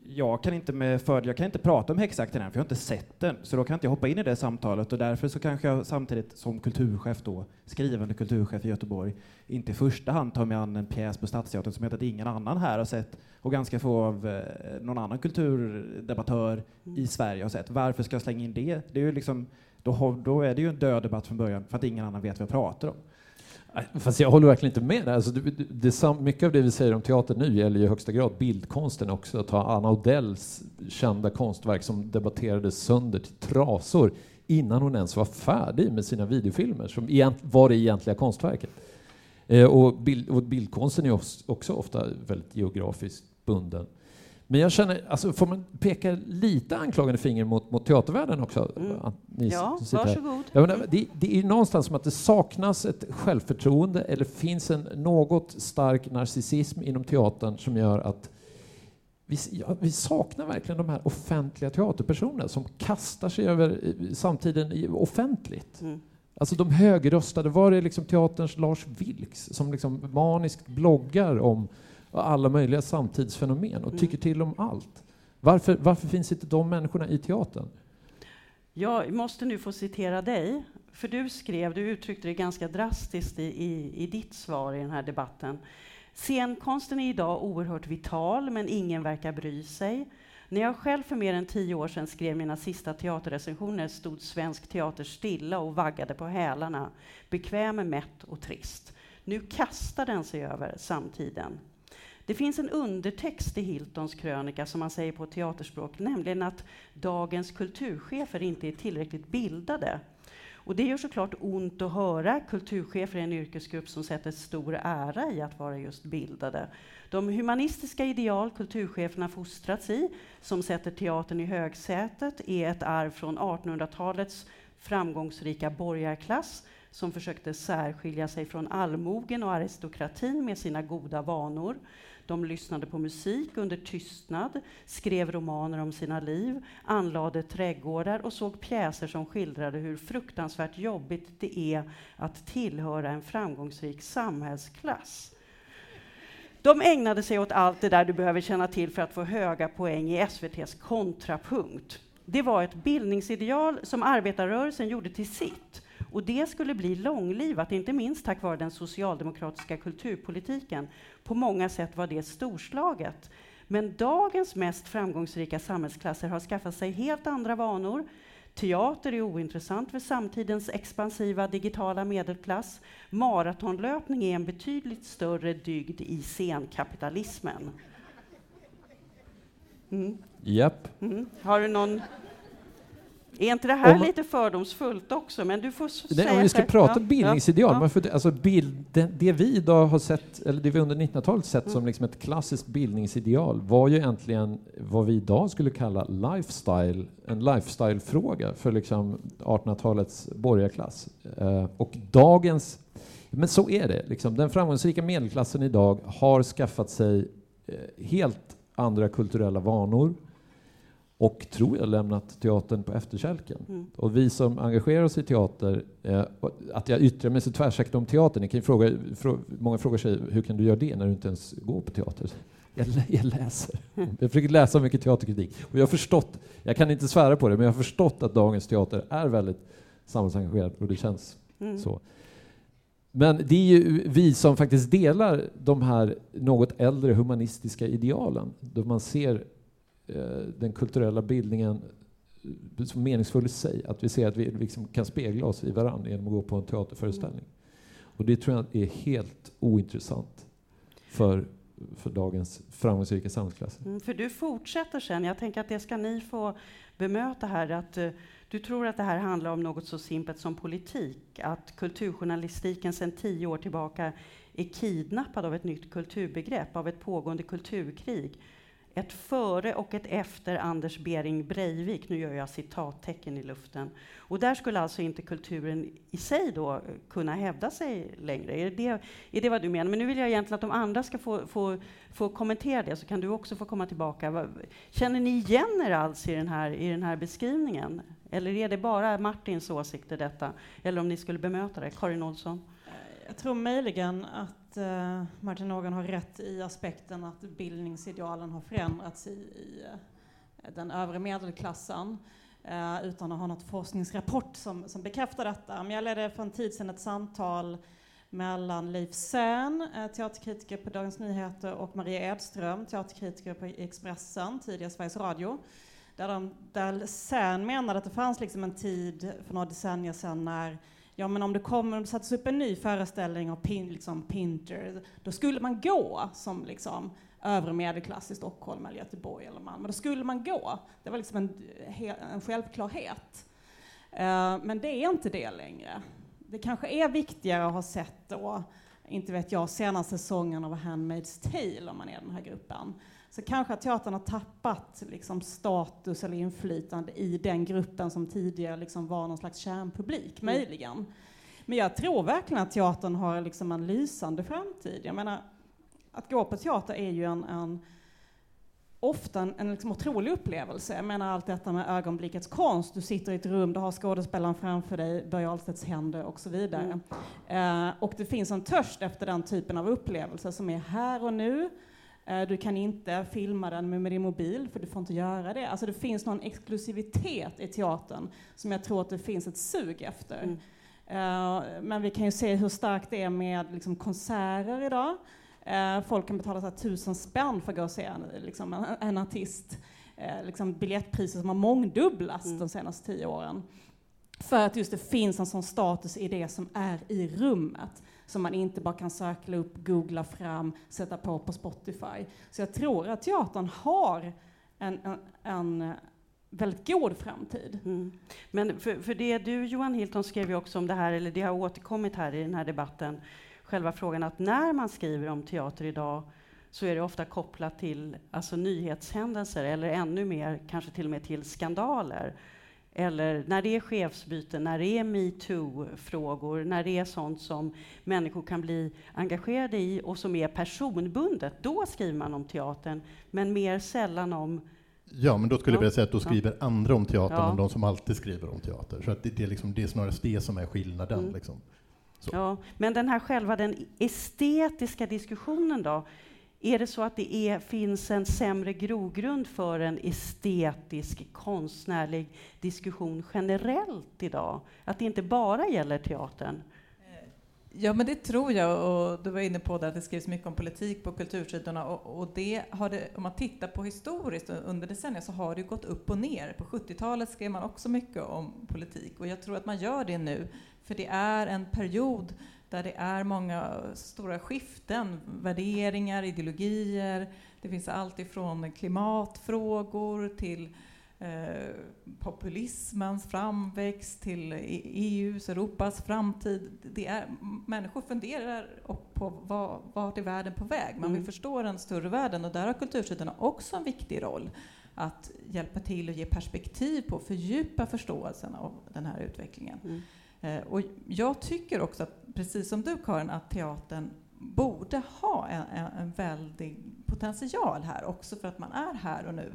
[SPEAKER 5] jag kan inte med fördel, jag kan inte prata om häxakten än, för jag har inte sett den, så då kan inte jag hoppa in i det samtalet och därför så kanske jag samtidigt som kulturchef då, skrivande kulturchef i Göteborg, inte i första hand tar mig an en pjäs på Stadsteatern som jag att ingen annan här har sett och ganska få av eh, någon annan kulturdebattör mm. i Sverige har sett. Varför ska jag slänga in det? Det är ju liksom, då, då är det ju en död debatt från början för att ingen annan vet vad jag pratar om.
[SPEAKER 4] Fast jag håller verkligen inte med. Alltså, det, det, mycket av det vi säger om teater nu gäller i högsta grad bildkonsten också. Ta Anna Odells kända konstverk som debatterades sönder till trasor innan hon ens var färdig med sina videofilmer, som var det egentliga konstverket. Eh, och, bild, och bildkonsten är också ofta väldigt geografiskt bunden. Men jag känner, alltså får man peka lite anklagande finger mot, mot teatervärlden också?
[SPEAKER 2] Mm. Ni ja, varsågod.
[SPEAKER 4] Menar, det, det är någonstans som att det saknas ett självförtroende eller finns en något stark narcissism inom teatern som gör att vi, ja, vi saknar verkligen de här offentliga teaterpersonerna som kastar sig över samtiden offentligt. Mm. Alltså de högröstade, var är liksom teaterns Lars Vilks som liksom maniskt bloggar om och alla möjliga samtidsfenomen och mm. tycker till om allt. Varför, varför finns inte de människorna i teatern?
[SPEAKER 2] Jag måste nu få citera dig, för du skrev, du uttryckte det ganska drastiskt i, i, i ditt svar i den här debatten. Scenkonsten är idag oerhört vital, men ingen verkar bry sig. När jag själv för mer än tio år sedan skrev mina sista teaterrecensioner stod svensk teater stilla och vaggade på hälarna, bekväm, mätt och trist. Nu kastar den sig över samtiden. Det finns en undertext i Hiltons krönika som man säger på teaterspråk, nämligen att dagens kulturchefer inte är tillräckligt bildade. Och det gör såklart ont att höra. Kulturchefer är en yrkesgrupp som sätter stor ära i att vara just bildade. De humanistiska ideal kulturcheferna fostrats i, som sätter teatern i högsätet, är ett arv från 1800-talets framgångsrika borgarklass som försökte särskilja sig från allmogen och aristokratin med sina goda vanor. De lyssnade på musik under tystnad, skrev romaner om sina liv, anlade trädgårdar och såg pjäser som skildrade hur fruktansvärt jobbigt det är att tillhöra en framgångsrik samhällsklass. De ägnade sig åt allt det där du behöver känna till för att få höga poäng i SVTs kontrapunkt. Det var ett bildningsideal som arbetarrörelsen gjorde till sitt och det skulle bli långlivat, inte minst tack vare den socialdemokratiska kulturpolitiken. På många sätt var det storslaget. Men dagens mest framgångsrika samhällsklasser har skaffat sig helt andra vanor. Teater är ointressant för samtidens expansiva digitala medelklass. Maratonlöpning är en betydligt större dygd i scenkapitalismen.
[SPEAKER 4] Mm. Japp.
[SPEAKER 2] Mm. Har du någon är inte det här om, lite fördomsfullt också? Men du får
[SPEAKER 4] det,
[SPEAKER 2] säga
[SPEAKER 4] om vi ska prata ja, bildningsideal, ja. För, alltså bild, det, det, vi idag har sett, eller det vi under 1900-talet sett mm. som liksom ett klassiskt bildningsideal var ju egentligen vad vi idag skulle kalla lifestyle, en lifestyle-fråga för liksom 1800-talets borgarklass. Uh, och dagens, men så är det, liksom. den framgångsrika medelklassen idag har skaffat sig uh, helt andra kulturella vanor, och tror jag lämnat teatern på efterkälken. Mm. Och vi som engagerar oss i teater, eh, att jag yttrar mig så tvärsäkert om teatern, kan fråga, frå, många frågar sig hur kan du göra det när du inte ens går på teater? Jag, jag läser. Mm. Jag försöker läsa mycket teaterkritik. Och jag har förstått, jag kan inte svära på det, men jag har förstått att dagens teater är väldigt samhällsengagerad och det känns mm. så. Men det är ju vi som faktiskt delar de här något äldre humanistiska idealen, då man ser den kulturella bildningen eh, som meningsfull i sig. Att vi ser att vi liksom kan spegla oss i varandra genom att gå på en teaterföreställning. Mm. Och det tror jag är helt ointressant för, för dagens framgångsrika samhällsklasser.
[SPEAKER 2] Mm, för du fortsätter sen, jag tänker att det ska ni få bemöta här, att uh, du tror att det här handlar om något så simpelt som politik, att kulturjournalistiken sedan tio år tillbaka är kidnappad av ett nytt kulturbegrepp, av ett pågående kulturkrig ett före och ett efter Anders Bering Breivik. Nu gör jag citattecken i luften. Och där skulle alltså inte kulturen i sig då kunna hävda sig längre. Är det, är det vad du menar? Men nu vill jag egentligen att de andra ska få, få, få kommentera det, så kan du också få komma tillbaka. Känner ni igen er alls i den här, i den här beskrivningen? Eller är det bara Martins åsikter detta? Eller om ni skulle bemöta det? Karin Olsson?
[SPEAKER 6] Jag tror möjligen att uh, Martin Någon har rätt i aspekten att bildningsidealen har förändrats i, i uh, den övre medelklassen uh, utan att ha något forskningsrapport som, som bekräftar detta. Men jag ledde för en tid sedan ett samtal mellan Leif Sern, teaterkritiker på Dagens Nyheter, och Maria Edström, teaterkritiker på Expressen, tidigare Sveriges Radio. Där, de, där Sern menade att det fanns liksom en tid för några decennier sedan när ja men om det kommer, om det sattes upp en ny föreställning av pin, liksom Pinter, då skulle man gå som liksom övre medelklass i Stockholm eller Göteborg eller Malmö. Då skulle man gå. Det var liksom en, en självklarhet. Uh, men det är inte det längre. Det kanske är viktigare att ha sett då, inte vet jag, senaste säsongen av Handmaid's Tale om man är den här gruppen så kanske att teatern har tappat liksom, status eller inflytande i den gruppen som tidigare liksom, var någon slags kärnpublik, mm. möjligen. Men jag tror verkligen att teatern har liksom, en lysande framtid. Jag menar, att gå på teater är ju en, en ofta en, en liksom otrolig upplevelse. Jag menar allt detta med ögonblickets konst. Du sitter i ett rum, du har skådespelaren framför dig, Börje Ahlstedts händer och så vidare. Mm. Eh, och det finns en törst efter den typen av upplevelser som är här och nu, du kan inte filma den med din mobil, för du får inte göra det. Alltså det finns någon exklusivitet i teatern som jag tror att det finns ett sug efter. Mm. Uh, men vi kan ju se hur starkt det är med liksom, konserter idag. Uh, folk kan betala så här, tusen spänn för att gå och se en, liksom, en, en artist. Uh, liksom, biljettpriser som har mångdubblats mm. de senaste tio åren. För att just det finns en sån status i det som är i rummet som man inte bara kan söka upp, googla fram, sätta på på Spotify. Så jag tror att teatern har en, en, en väldigt god framtid. Mm.
[SPEAKER 2] Men för, för det du, Johan Hilton, skrev ju också om det här, eller det har återkommit här i den här debatten, själva frågan att när man skriver om teater idag så är det ofta kopplat till alltså, nyhetshändelser eller ännu mer, kanske till och med till skandaler eller när det är chefsbyten, när det är metoo-frågor, när det är sånt som människor kan bli engagerade i och som är personbundet, då skriver man om teatern, men mer sällan om
[SPEAKER 3] Ja, men då skulle
[SPEAKER 2] ja.
[SPEAKER 3] jag vilja säga att då skriver andra om teatern
[SPEAKER 2] ja.
[SPEAKER 3] än de som alltid skriver om teater. Så att det, det, är, liksom, det är snarare det som är skillnaden. Mm. Liksom.
[SPEAKER 2] Ja, men den här själva den estetiska diskussionen då? Är det så att det är, finns en sämre grogrund för en estetisk, konstnärlig diskussion generellt idag? Att det inte bara gäller teatern?
[SPEAKER 7] Ja, men det tror jag. Och du var inne på det att det skrivs mycket om politik på kultursidorna. Och, och det har det, om man tittar på historiskt under decennier så har det gått upp och ner. På 70-talet skrev man också mycket om politik och jag tror att man gör det nu. För det är en period där det är många stora skiften, värderingar, ideologier. Det finns allt ifrån klimatfrågor till eh, populismens framväxt, till EUs, Europas framtid. Det är, människor funderar på vad, vart är världen på väg? Man vill mm. förstå den större världen och där har kultursidorna också en viktig roll att hjälpa till och ge perspektiv på, fördjupa förståelsen av den här utvecklingen. Mm. Eh, och jag tycker också, att, precis som du Karin, att teatern borde ha en, en väldig potential här också för att man är här och nu.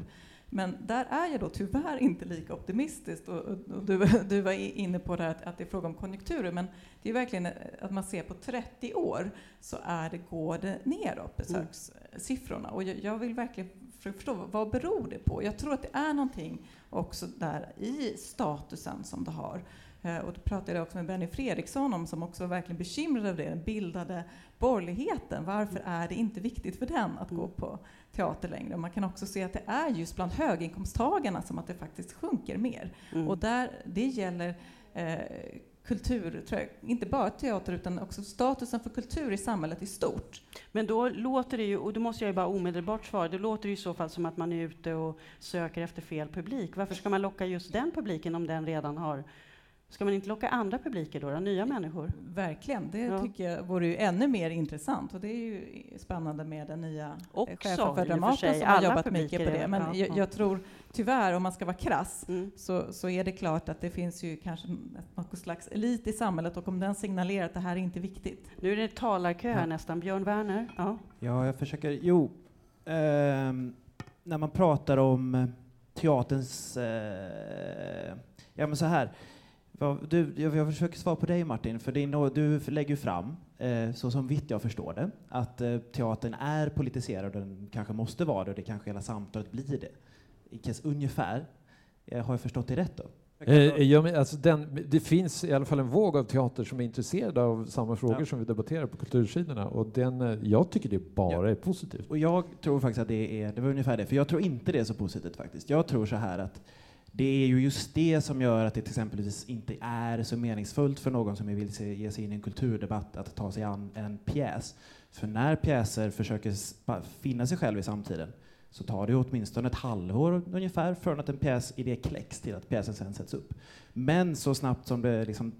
[SPEAKER 7] Men där är jag då tyvärr inte lika optimistisk. Och, och du, du, var inne på det att, att, det är fråga om konjunkturer, men det är verkligen att man ser på 30 år så är det, går det neråt, besökssiffrorna. Och jag, jag vill verkligen förstå vad beror det på? Jag tror att det är någonting också där i statusen som det har. Eh, och då pratade jag också med Benny Fredriksson om, som också var verkligen bekymrad över det, den bildade borgerligheten. Varför är det inte viktigt för den att gå mm. på teater längre? Och man kan också se att det är just bland höginkomsttagarna som att det faktiskt sjunker mer. Mm. Och där, det gäller eh, kultur, jag, inte bara teater utan också statusen för kultur i samhället i stort.
[SPEAKER 2] Men då låter det ju, och då måste jag ju bara omedelbart svara, det låter ju i så fall som att man är ute och söker efter fel publik. Varför ska man locka just den publiken om den redan har Ska man inte locka andra publiker då, då nya människor?
[SPEAKER 7] Verkligen, det ja. tycker jag vore ju ännu mer intressant. Och det är ju spännande med den nya eh,
[SPEAKER 2] Också,
[SPEAKER 7] chefen för Dramaten som har jobbat mycket på det. Men ja, jag, jag, tror tyvärr, om man ska vara krass, mm. så, så är det klart att det finns ju kanske något slags elit i samhället och om den signalerar att det här är inte viktigt.
[SPEAKER 2] Nu är det talarkö här nästan. Björn Werner?
[SPEAKER 5] Ja, ja jag försöker. Jo, eh, när man pratar om teaterns... Eh, ja, men så här du, jag försöker svara på dig Martin, för din, du lägger fram, eh, så som vitt jag förstår det, att eh, teatern är politiserad och den kanske måste vara det och det kanske hela samtalet blir det. Ungefär. Eh, har jag förstått det rätt då?
[SPEAKER 4] Eh, ja, men alltså den, det finns i alla fall en våg av teater som är intresserade av samma frågor ja. som vi debatterar på kultursidorna och den, eh, jag tycker det bara ja. är positivt.
[SPEAKER 5] Och jag tror faktiskt att det är, det var ungefär det, för jag tror inte det är så positivt faktiskt. Jag tror så här att det är ju just det som gör att det till exempelvis inte är så meningsfullt för någon som vill se, ge sig in i en kulturdebatt att ta sig an en pjäs. För när pjäser försöker finna sig själv i samtiden så tar det åtminstone ett halvår ungefär från att en pjäsidé kläcks till att pjäsen sen sätts upp. Men så snabbt som det, liksom,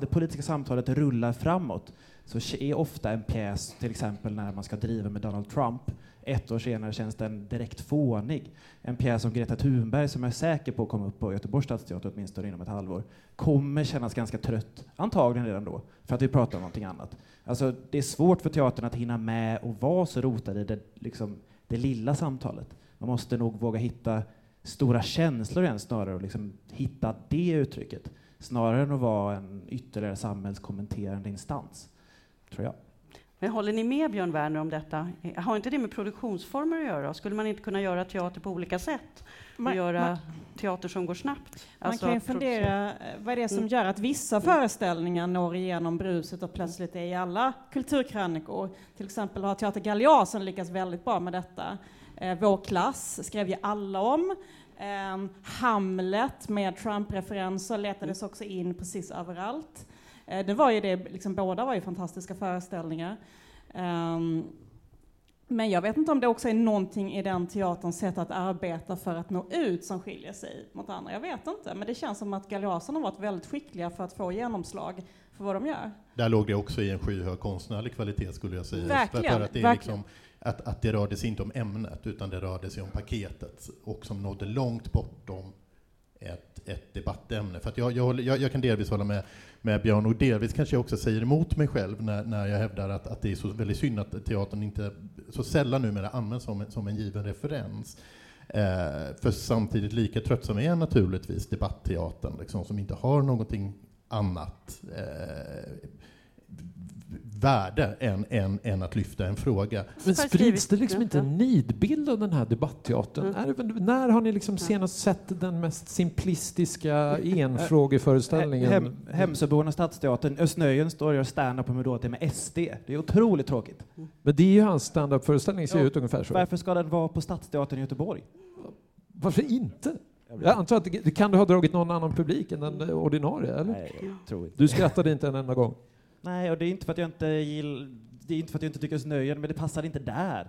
[SPEAKER 5] det politiska samtalet rullar framåt så är ofta en pjäs, till exempel när man ska driva med Donald Trump, ett år senare känns den direkt fånig. En pjäs om Greta Thunberg, som jag är säker på kommer upp på Göteborgs stadsteater åtminstone inom ett halvår, kommer kännas ganska trött, antagligen redan då, för att vi pratar om någonting annat. Alltså, det är svårt för teatern att hinna med och vara så rotad i det, liksom, det lilla samtalet. Man måste nog våga hitta stora känslor igen snarare och liksom hitta det uttrycket, snarare än att vara en ytterligare samhällskommenterande instans, tror jag.
[SPEAKER 2] Men håller ni med Björn Werner om detta? Har inte det med produktionsformer att göra? Skulle man inte kunna göra teater på olika sätt? Man, göra man, teater som går snabbt?
[SPEAKER 6] Man alltså kan ju fundera, eh, vad är det som mm. gör att vissa mm. föreställningar når igenom bruset och plötsligt är i alla kulturkrönikor? Till exempel har Teater Galeasen lyckats väldigt bra med detta. Eh, Vår klass skrev ju alla om. Eh, Hamlet med Trump-referenser letades också in precis överallt. Eh, det var ju det, liksom, båda var ju fantastiska föreställningar. Um, men jag vet inte om det också är någonting i den teaterns sätt att arbeta för att nå ut som skiljer sig mot andra. Jag vet inte, men det känns som att Galeasen har varit väldigt skickliga för att få genomslag för vad de gör.
[SPEAKER 3] Där låg det också i en skyhög konstnärlig kvalitet skulle jag säga.
[SPEAKER 6] Verkligen.
[SPEAKER 3] För att det, är liksom, att, att det rörde sig inte om ämnet, utan det rörde sig om paketet och som nådde långt bortom ett, ett debattämne. För jag, jag, jag, jag, kan delvis hålla med, med Björn och delvis kanske jag också säger emot mig själv när, när jag hävdar att, att det är så väldigt synd att teatern inte så sällan numera används som, som en given referens. Eh, för samtidigt lika tröttsam är naturligtvis debattteatern, liksom, som inte har någonting annat eh, värde än, än, än att lyfta en fråga.
[SPEAKER 4] Men sprids det liksom inte en nidbild av den här debattteatern? Mm. när har ni liksom senast sett den mest simplistiska enfrågeföreställningen? Hem,
[SPEAKER 5] Hemsöborna Stadsteatern, Östnöjen står och gör stand-up på det med SD. Det är otroligt tråkigt.
[SPEAKER 4] Mm. Men det är ju hans stand-up-föreställning ser ja. ut ungefär så.
[SPEAKER 5] Varför ska den vara på Stadsteatern i Göteborg?
[SPEAKER 4] Varför inte? Jag antar att det, kan du ha dragit någon annan publik än den ordinarie? Eller?
[SPEAKER 5] Nej, jag tror inte.
[SPEAKER 4] Du skrattade inte en enda gång?
[SPEAKER 5] Nej, och det är inte för att jag inte gill, det är inte för att jag inte tycker snöjen, men det passar inte där.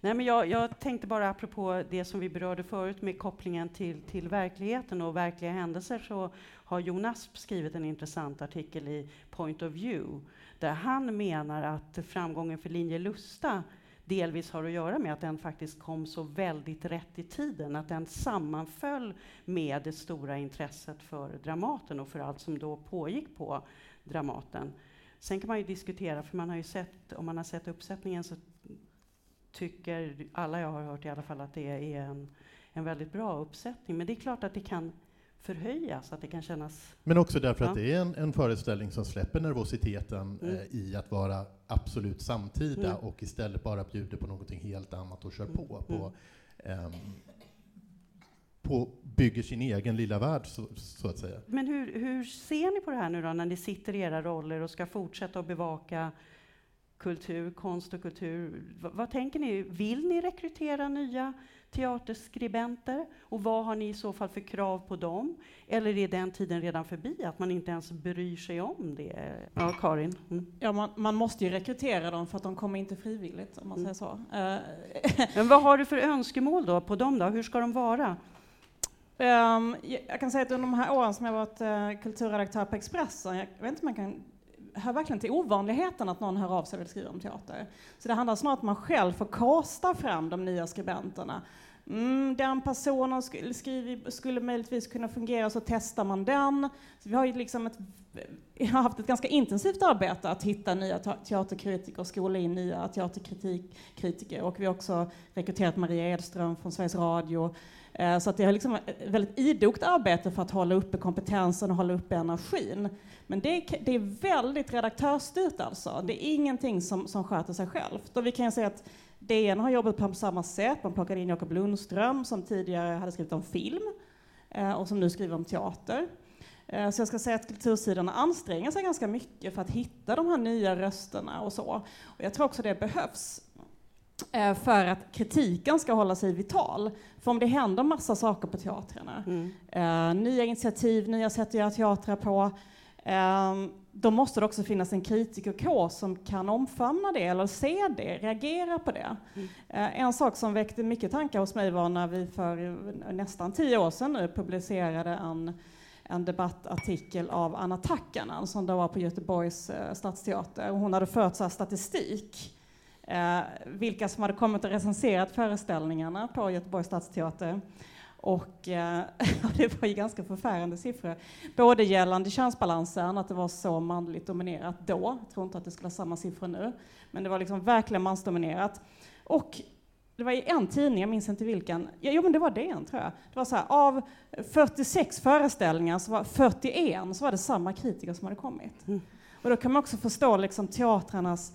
[SPEAKER 2] Nej, men jag, jag, tänkte bara apropå det som vi berörde förut med kopplingen till, till verkligheten och verkliga händelser så har Jonas skrivit en intressant artikel i Point of View där han menar att framgången för Linje Lusta delvis har att göra med att den faktiskt kom så väldigt rätt i tiden, att den sammanföll med det stora intresset för Dramaten och för allt som då pågick på Dramaten. Sen kan man ju diskutera, för man har ju sett, om man har sett uppsättningen så tycker alla jag har hört i alla fall att det är en, en väldigt bra uppsättning. Men det är klart att det kan förhöjas, att det kan kännas...
[SPEAKER 3] Men också därför ja. att det är en, en föreställning som släpper nervositeten mm. eh, i att vara absolut samtida mm. och istället bara bjuder på någonting helt annat och kör mm. på. på um, på, bygger sin egen lilla värld, så, så, att säga.
[SPEAKER 2] Men hur, hur ser ni på det här nu då, när ni sitter i era roller och ska fortsätta att bevaka kultur, konst och kultur? V vad tänker ni? Vill ni rekrytera nya teaterskribenter? Och vad har ni i så fall för krav på dem? Eller är den tiden redan förbi, att man inte ens bryr sig om det? Ja, Karin? Mm.
[SPEAKER 6] Ja, man, man, måste ju rekrytera dem för att de kommer inte frivilligt, om man mm. säger så.
[SPEAKER 2] Men vad har du för önskemål då på dem då? Hur ska de vara?
[SPEAKER 6] Um, jag kan säga att under de här åren som jag varit uh, kulturredaktör på Expressen, jag vet inte om man kan hör verkligen till ovanligheten att någon hör av sig och vill skriva om teater. Så det handlar snarare om att man själv får kasta fram de nya skribenterna. Mm, den personen skulle, skriver, skulle möjligtvis kunna fungera, så testar man den. Så vi har ju liksom ett, har haft ett ganska intensivt arbete att hitta nya teaterkritiker och skola in nya teaterkritiker. Och vi har också rekryterat Maria Edström från Sveriges Radio Eh, så att det är liksom ett väldigt idogt arbete för att hålla uppe kompetensen och hålla uppe energin. Men det är, det är väldigt redaktörsstyrt alltså. Det är ingenting som, som sköter sig självt. Och vi kan säga att DN har jobbat på samma sätt. Man plockade in Jakob Lundström som tidigare hade skrivit om film eh, och som nu skriver om teater. Så jag ska säga att kultursidorna anstränger sig ganska mycket för att hitta de här nya rösterna och så. Och jag tror också det behövs. Eh, för att kritiken ska hålla sig vital. För om det händer massa saker på teatrarna, mm. eh, nya initiativ, nya sätt att göra teatrar på, eh, då måste det också finnas en kritikerkår som kan omfamna det, eller se det, reagera på det. Mm. Eh, en sak som väckte mycket tankar hos mig var när vi för nästan tio år sedan nu publicerade en en debattartikel av Anna Takkanen som då var på Göteborgs stadsteater. Hon hade fört så statistik eh, vilka som hade kommit och recenserat föreställningarna på Göteborgs stadsteater. Och eh, det var ju ganska förfärande siffror. Både gällande könsbalansen, att det var så manligt dominerat då, jag tror inte att det skulle ha samma siffror nu, men det var liksom verkligen mansdominerat. Och det var i en tidning, jag minns inte vilken, jo men det var DN tror jag. Det var så här, av 46 föreställningar, så var 41 så var det samma kritiker som hade kommit. Mm. Och då kan man också förstå liksom teatrarnas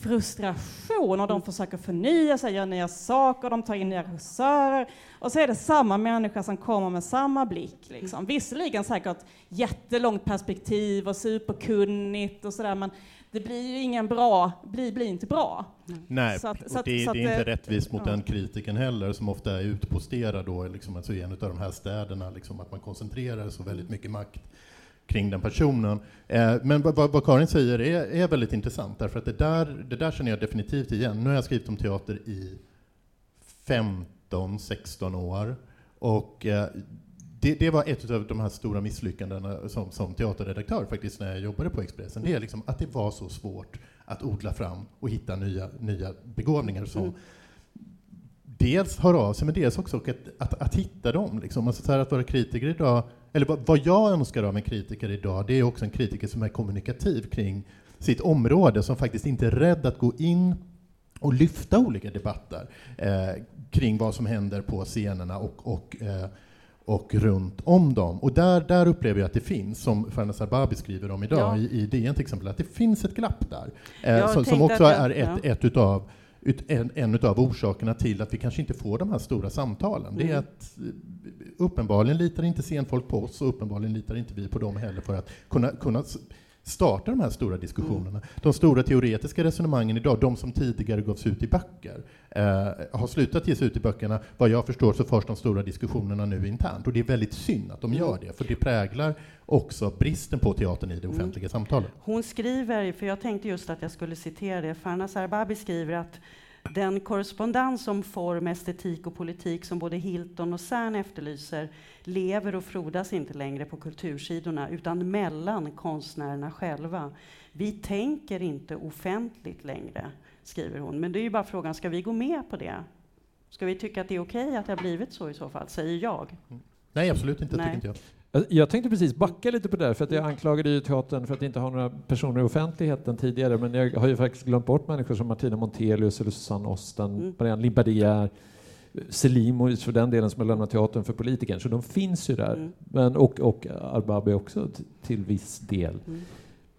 [SPEAKER 6] frustration och de försöker förnya sig, göra nya saker, de tar in nya regissörer och så är det samma människa som kommer med samma blick. Liksom. Visserligen säkert jättelångt perspektiv och superkunnigt och sådär men det blir ju ingen bra, blir, blir inte bra.
[SPEAKER 3] Nej, så att, och så det, så det, är inte rättvist mot ja. den kritiken heller som ofta är utposterad då, liksom, alltså i en av de här städerna, liksom, att man koncentrerar så väldigt mycket makt kring den personen. Eh, men vad, vad, Karin säger är, är, väldigt intressant, därför att det där, det där känner jag definitivt igen. Nu har jag skrivit om teater i 15-16 år, och eh, det, det, var ett av de här stora misslyckandena som, som teaterredaktör faktiskt när jag jobbade på Expressen. Det är liksom att det var så svårt att odla fram och hitta nya, nya begåvningar som mm dels höra av sig, men dels också att, att, att hitta dem. Liksom. Alltså så att vara kritiker idag, eller vad, jag önskar av en kritiker idag, det är också en kritiker som är kommunikativ kring sitt område, som faktiskt inte är rädd att gå in och lyfta olika debatter eh, kring vad som händer på scenerna och, och eh, och runt om dem. Och där, där upplever jag att det finns, som Farnas Arbabi skriver om idag ja. i, i DN till exempel, att det finns ett glapp där. Eh, som, som, också jag, är ett, ja. ett utav en, en av orsakerna till att vi kanske inte får de här stora samtalen. Mm. Det är mm. att eh, uppenbarligen litar inte scenfolk på oss och uppenbarligen litar inte vi på dem heller för att kunna, kunna starta de här stora diskussionerna. Mm. De stora teoretiska resonemangen idag, de som tidigare gavs ut i böcker, eh, har slutat ges ut i böckerna. Vad jag förstår så förs de stora diskussionerna nu internt. Och det är väldigt synd att de gör det, för det präglar också bristen på teatern i det offentliga mm. samtalet.
[SPEAKER 2] Hon skriver, för jag tänkte just att jag skulle citera det, Farna Arbabi skriver att den korrespondens om form, estetik och politik som både Hilton och Cern efterlyser lever och frodas inte längre på kultursidorna utan mellan konstnärerna själva. Vi tänker inte offentligt längre, skriver hon. Men det är ju bara frågan, ska vi gå med på det? Ska vi tycka att det är okej okay att det har blivit så i så fall, säger jag.
[SPEAKER 3] Nej, absolut inte,
[SPEAKER 4] Nej.
[SPEAKER 3] tycker inte jag.
[SPEAKER 4] Jag tänkte precis backa lite på det där, för att jag anklagade ju teatern för att inte ha några personer i offentligheten tidigare, men jag har ju faktiskt glömt bort människor som Martina Montelius eller Susanne Osten, mm. Marianne Limbadier, Selimovic för den delen som har lämnat teatern för politikern, så de finns ju där. Mm. Men, och, och Arbabi också till viss del. Mm.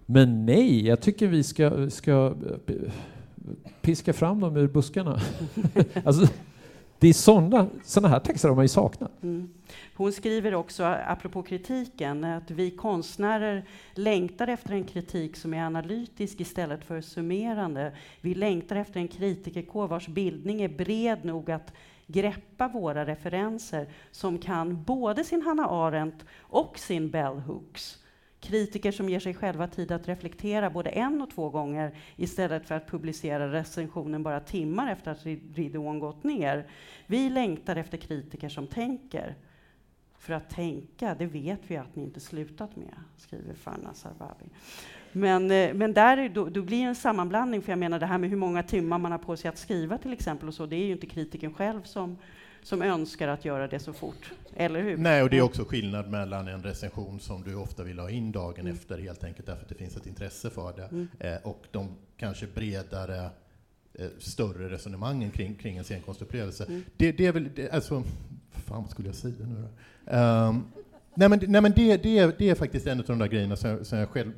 [SPEAKER 4] Men nej, jag tycker vi ska, ska piska fram dem ur buskarna. alltså, det är sådana såna här texter har man ju saknat. Mm.
[SPEAKER 2] Hon skriver också, apropå kritiken, att vi konstnärer längtar efter en kritik som är analytisk istället för summerande. Vi längtar efter en kritikerkår vars bildning är bred nog att greppa våra referenser, som kan både sin Hanna Arendt och sin Bell Hooks. Kritiker som ger sig själva tid att reflektera både en och två gånger istället för att publicera recensionen bara timmar efter att ridån gått ner. Vi längtar efter kritiker som tänker. För att tänka, det vet vi att ni inte slutat med, skriver Farna Sarbabi. Men, eh, men där då, då blir det en sammanblandning, för jag menar det här med hur många timmar man har på sig att skriva till exempel, och så, det är ju inte kritiken själv som, som önskar att göra det så fort. Eller hur?
[SPEAKER 3] Nej, och det är också skillnad mellan en recension som du ofta vill ha in dagen mm. efter, helt enkelt därför att det finns ett intresse för det, mm. eh, och de kanske bredare eh, större resonemangen kring, kring en scenkonstupplevelse. Mm. Det, det, är väl, det, alltså, fan skulle jag säga nu då? Um, nej men, nej men det, det, är, det är faktiskt en av de där grejerna som, som jag själv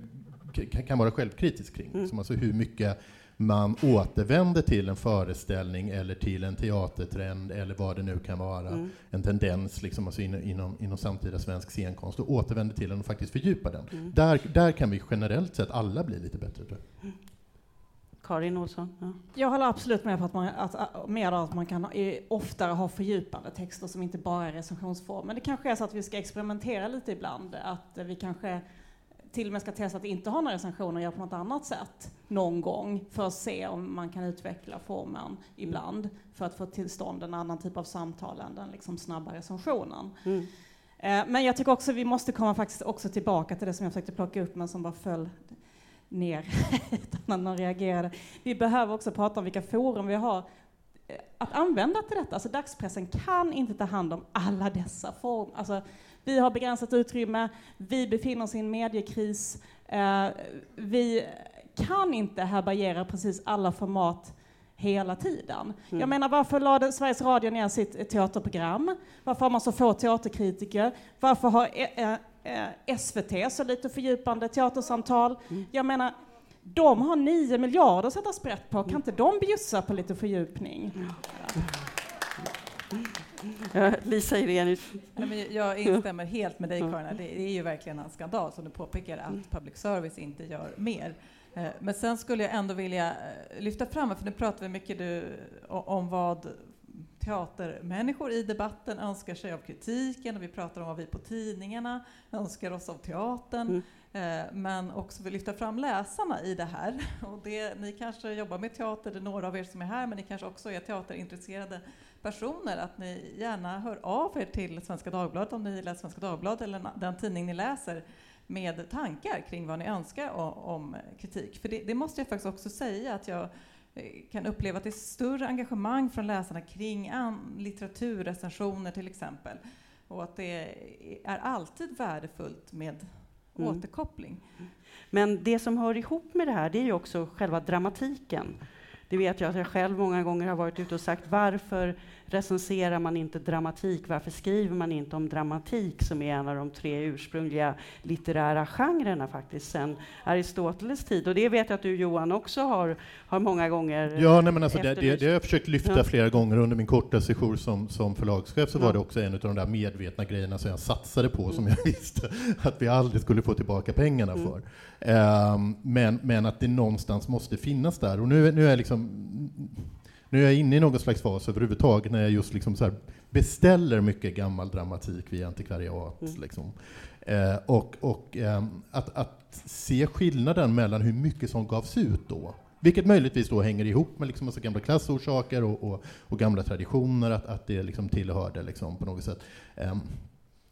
[SPEAKER 3] kan vara självkritisk kring. Mm. Som alltså hur mycket man återvänder till en föreställning eller till en teatertrend eller vad det nu kan vara, mm. en tendens liksom alltså inom, inom, inom samtida svensk scenkonst och återvänder till den och faktiskt fördjupar den. Mm. Där, där kan vi generellt sett alla bli lite bättre. Tror jag.
[SPEAKER 2] Karin Olsson? Ja.
[SPEAKER 6] Jag håller absolut med på att man, att, med att man kan oftare ha fördjupande texter som inte bara är recensionsform. Men det kanske är så att vi ska experimentera lite ibland. Att vi kanske till och med ska testa att inte ha några recensioner och göra på något annat sätt någon gång för att se om man kan utveckla formen ibland för att få till stånd en annan typ av samtal än den liksom snabba recensionen. Mm. Eh, men jag tycker också vi måste komma faktiskt också tillbaka till det som jag försökte plocka upp men som bara föll ner utan att någon reagerade. Vi behöver också prata om vilka forum vi har eh, att använda till detta. Alltså dagspressen kan inte ta hand om alla dessa former. Alltså, vi har begränsat utrymme, vi befinner oss i en mediekris, eh, vi kan inte härbärgera precis alla format hela tiden. Mm. Jag menar, varför lade Sveriges Radio ner sitt teaterprogram? Varför har man så få teaterkritiker? Varför har eh, eh, SVT så lite fördjupande teatersamtal? Mm. Jag menar, de har nio miljarder att sätta sprätt på. Kan inte de bjussa på lite fördjupning? Mm.
[SPEAKER 2] Lisa Irenius.
[SPEAKER 7] Jag instämmer helt med dig, Karin. Det är ju verkligen en skandal, som du påpekar, att mm. public service inte gör mer. Eh, men sen skulle jag ändå vilja eh, lyfta fram, för nu pratar vi mycket du, om vad teatermänniskor i debatten önskar sig av kritiken och vi pratar om vad vi på tidningarna önskar oss av teatern. Mm. Eh, men också vill lyfta fram läsarna i det här. Och det, ni kanske jobbar med teater, det är några av er som är här, men ni kanske också är teaterintresserade personer, att ni gärna hör av er till Svenska Dagbladet om ni läser Svenska Dagbladet eller den tidning ni läser med tankar kring vad ni önskar om, om kritik. För det, det, måste jag faktiskt också säga att jag eh, kan uppleva att det är större engagemang från läsarna kring litteraturrecensioner till exempel. Och att det är alltid värdefullt med mm. återkoppling.
[SPEAKER 2] Men det som hör ihop med det här, det är ju också själva dramatiken. Det vet jag att jag själv många gånger har varit ute och sagt. Varför recenserar man inte dramatik? Varför skriver man inte om dramatik som är en av de tre ursprungliga litterära genrerna faktiskt sen Aristoteles tid? Och det vet jag att du Johan också har, har många gånger
[SPEAKER 3] Ja, nej, men alltså det, det, det har jag försökt lyfta ja. flera gånger under min korta sejour som, som förlagschef så ja. var det också en av de där medvetna grejerna som jag satsade på mm. som jag visste att vi aldrig skulle få tillbaka pengarna mm. för. Um, men, men att det någonstans måste finnas där. Och nu, nu är liksom nu är jag inne i någon slags fas överhuvudtaget när jag just liksom så beställer mycket gammal dramatik via antikvariat. Mm. Liksom. Eh, och och eh, att, att se skillnaden mellan hur mycket som gavs ut då, vilket möjligtvis då hänger ihop med liksom gamla klassorsaker och, och, och, gamla traditioner, att, att det liksom tillhörde liksom på något sätt eh,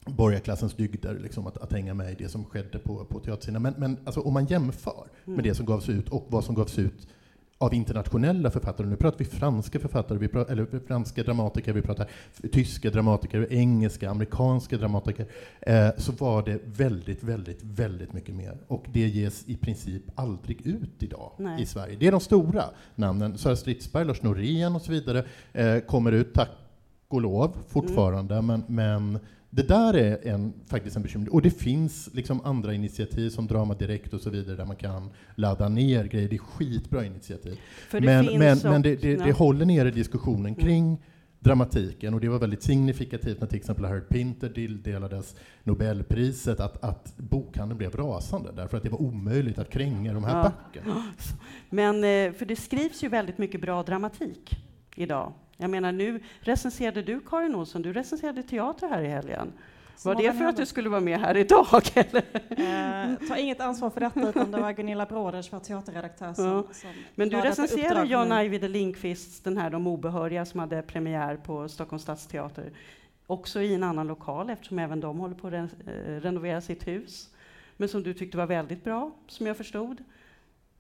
[SPEAKER 3] borgarklassens dygder, liksom, att, att hänga med i det som skedde på, på teaterscenen. Men, men alltså, om man jämför med mm. det som gavs ut och vad som gavs ut av internationella författare. Nu pratar vi franska författare, vi pratar, eller franska dramatiker, vi pratar tyska dramatiker, engelska, amerikanska dramatiker. Eh, så var det väldigt, väldigt, väldigt mycket mer. Och det ges i princip aldrig ut idag Nej. i Sverige. Det är de stora namnen. Sara Stridsberg, Lars Norén och så vidare eh, kommer ut, tack och lov, fortfarande. Mm. Men, men det där är en, faktiskt en bekymmer. Och det finns liksom andra initiativ som Drama Direkt och så vidare där man kan ladda ner grejer. Det är skitbra initiativ. Men men, men det, det, det, håller nere diskussionen mm. kring dramatiken och det var väldigt signifikativt när till exempel Harold Pinter tilldelades Nobelpriset att, att bokhandeln blev rasande därför att det var omöjligt att kränga de här ja. böckerna.
[SPEAKER 2] Men eh, för det skrivs ju väldigt mycket bra dramatik idag. Jag menar, nu recenserade du Karin Olsson, du recenserade teater här i helgen. Var det för att du skulle vara med här idag? Eller?
[SPEAKER 6] Eh, ta inget ansvar för detta, utan det var Gunilla Broders, vår teaterredaktör, som, ja. som
[SPEAKER 2] Men du recenserade John Ajvide Lindqvists Den här De obehöriga, som hade premiär på Stockholms stadsteater, också i en annan lokal, eftersom även de håller på att re eh, renovera sitt hus. Men som du tyckte var väldigt bra, som jag förstod.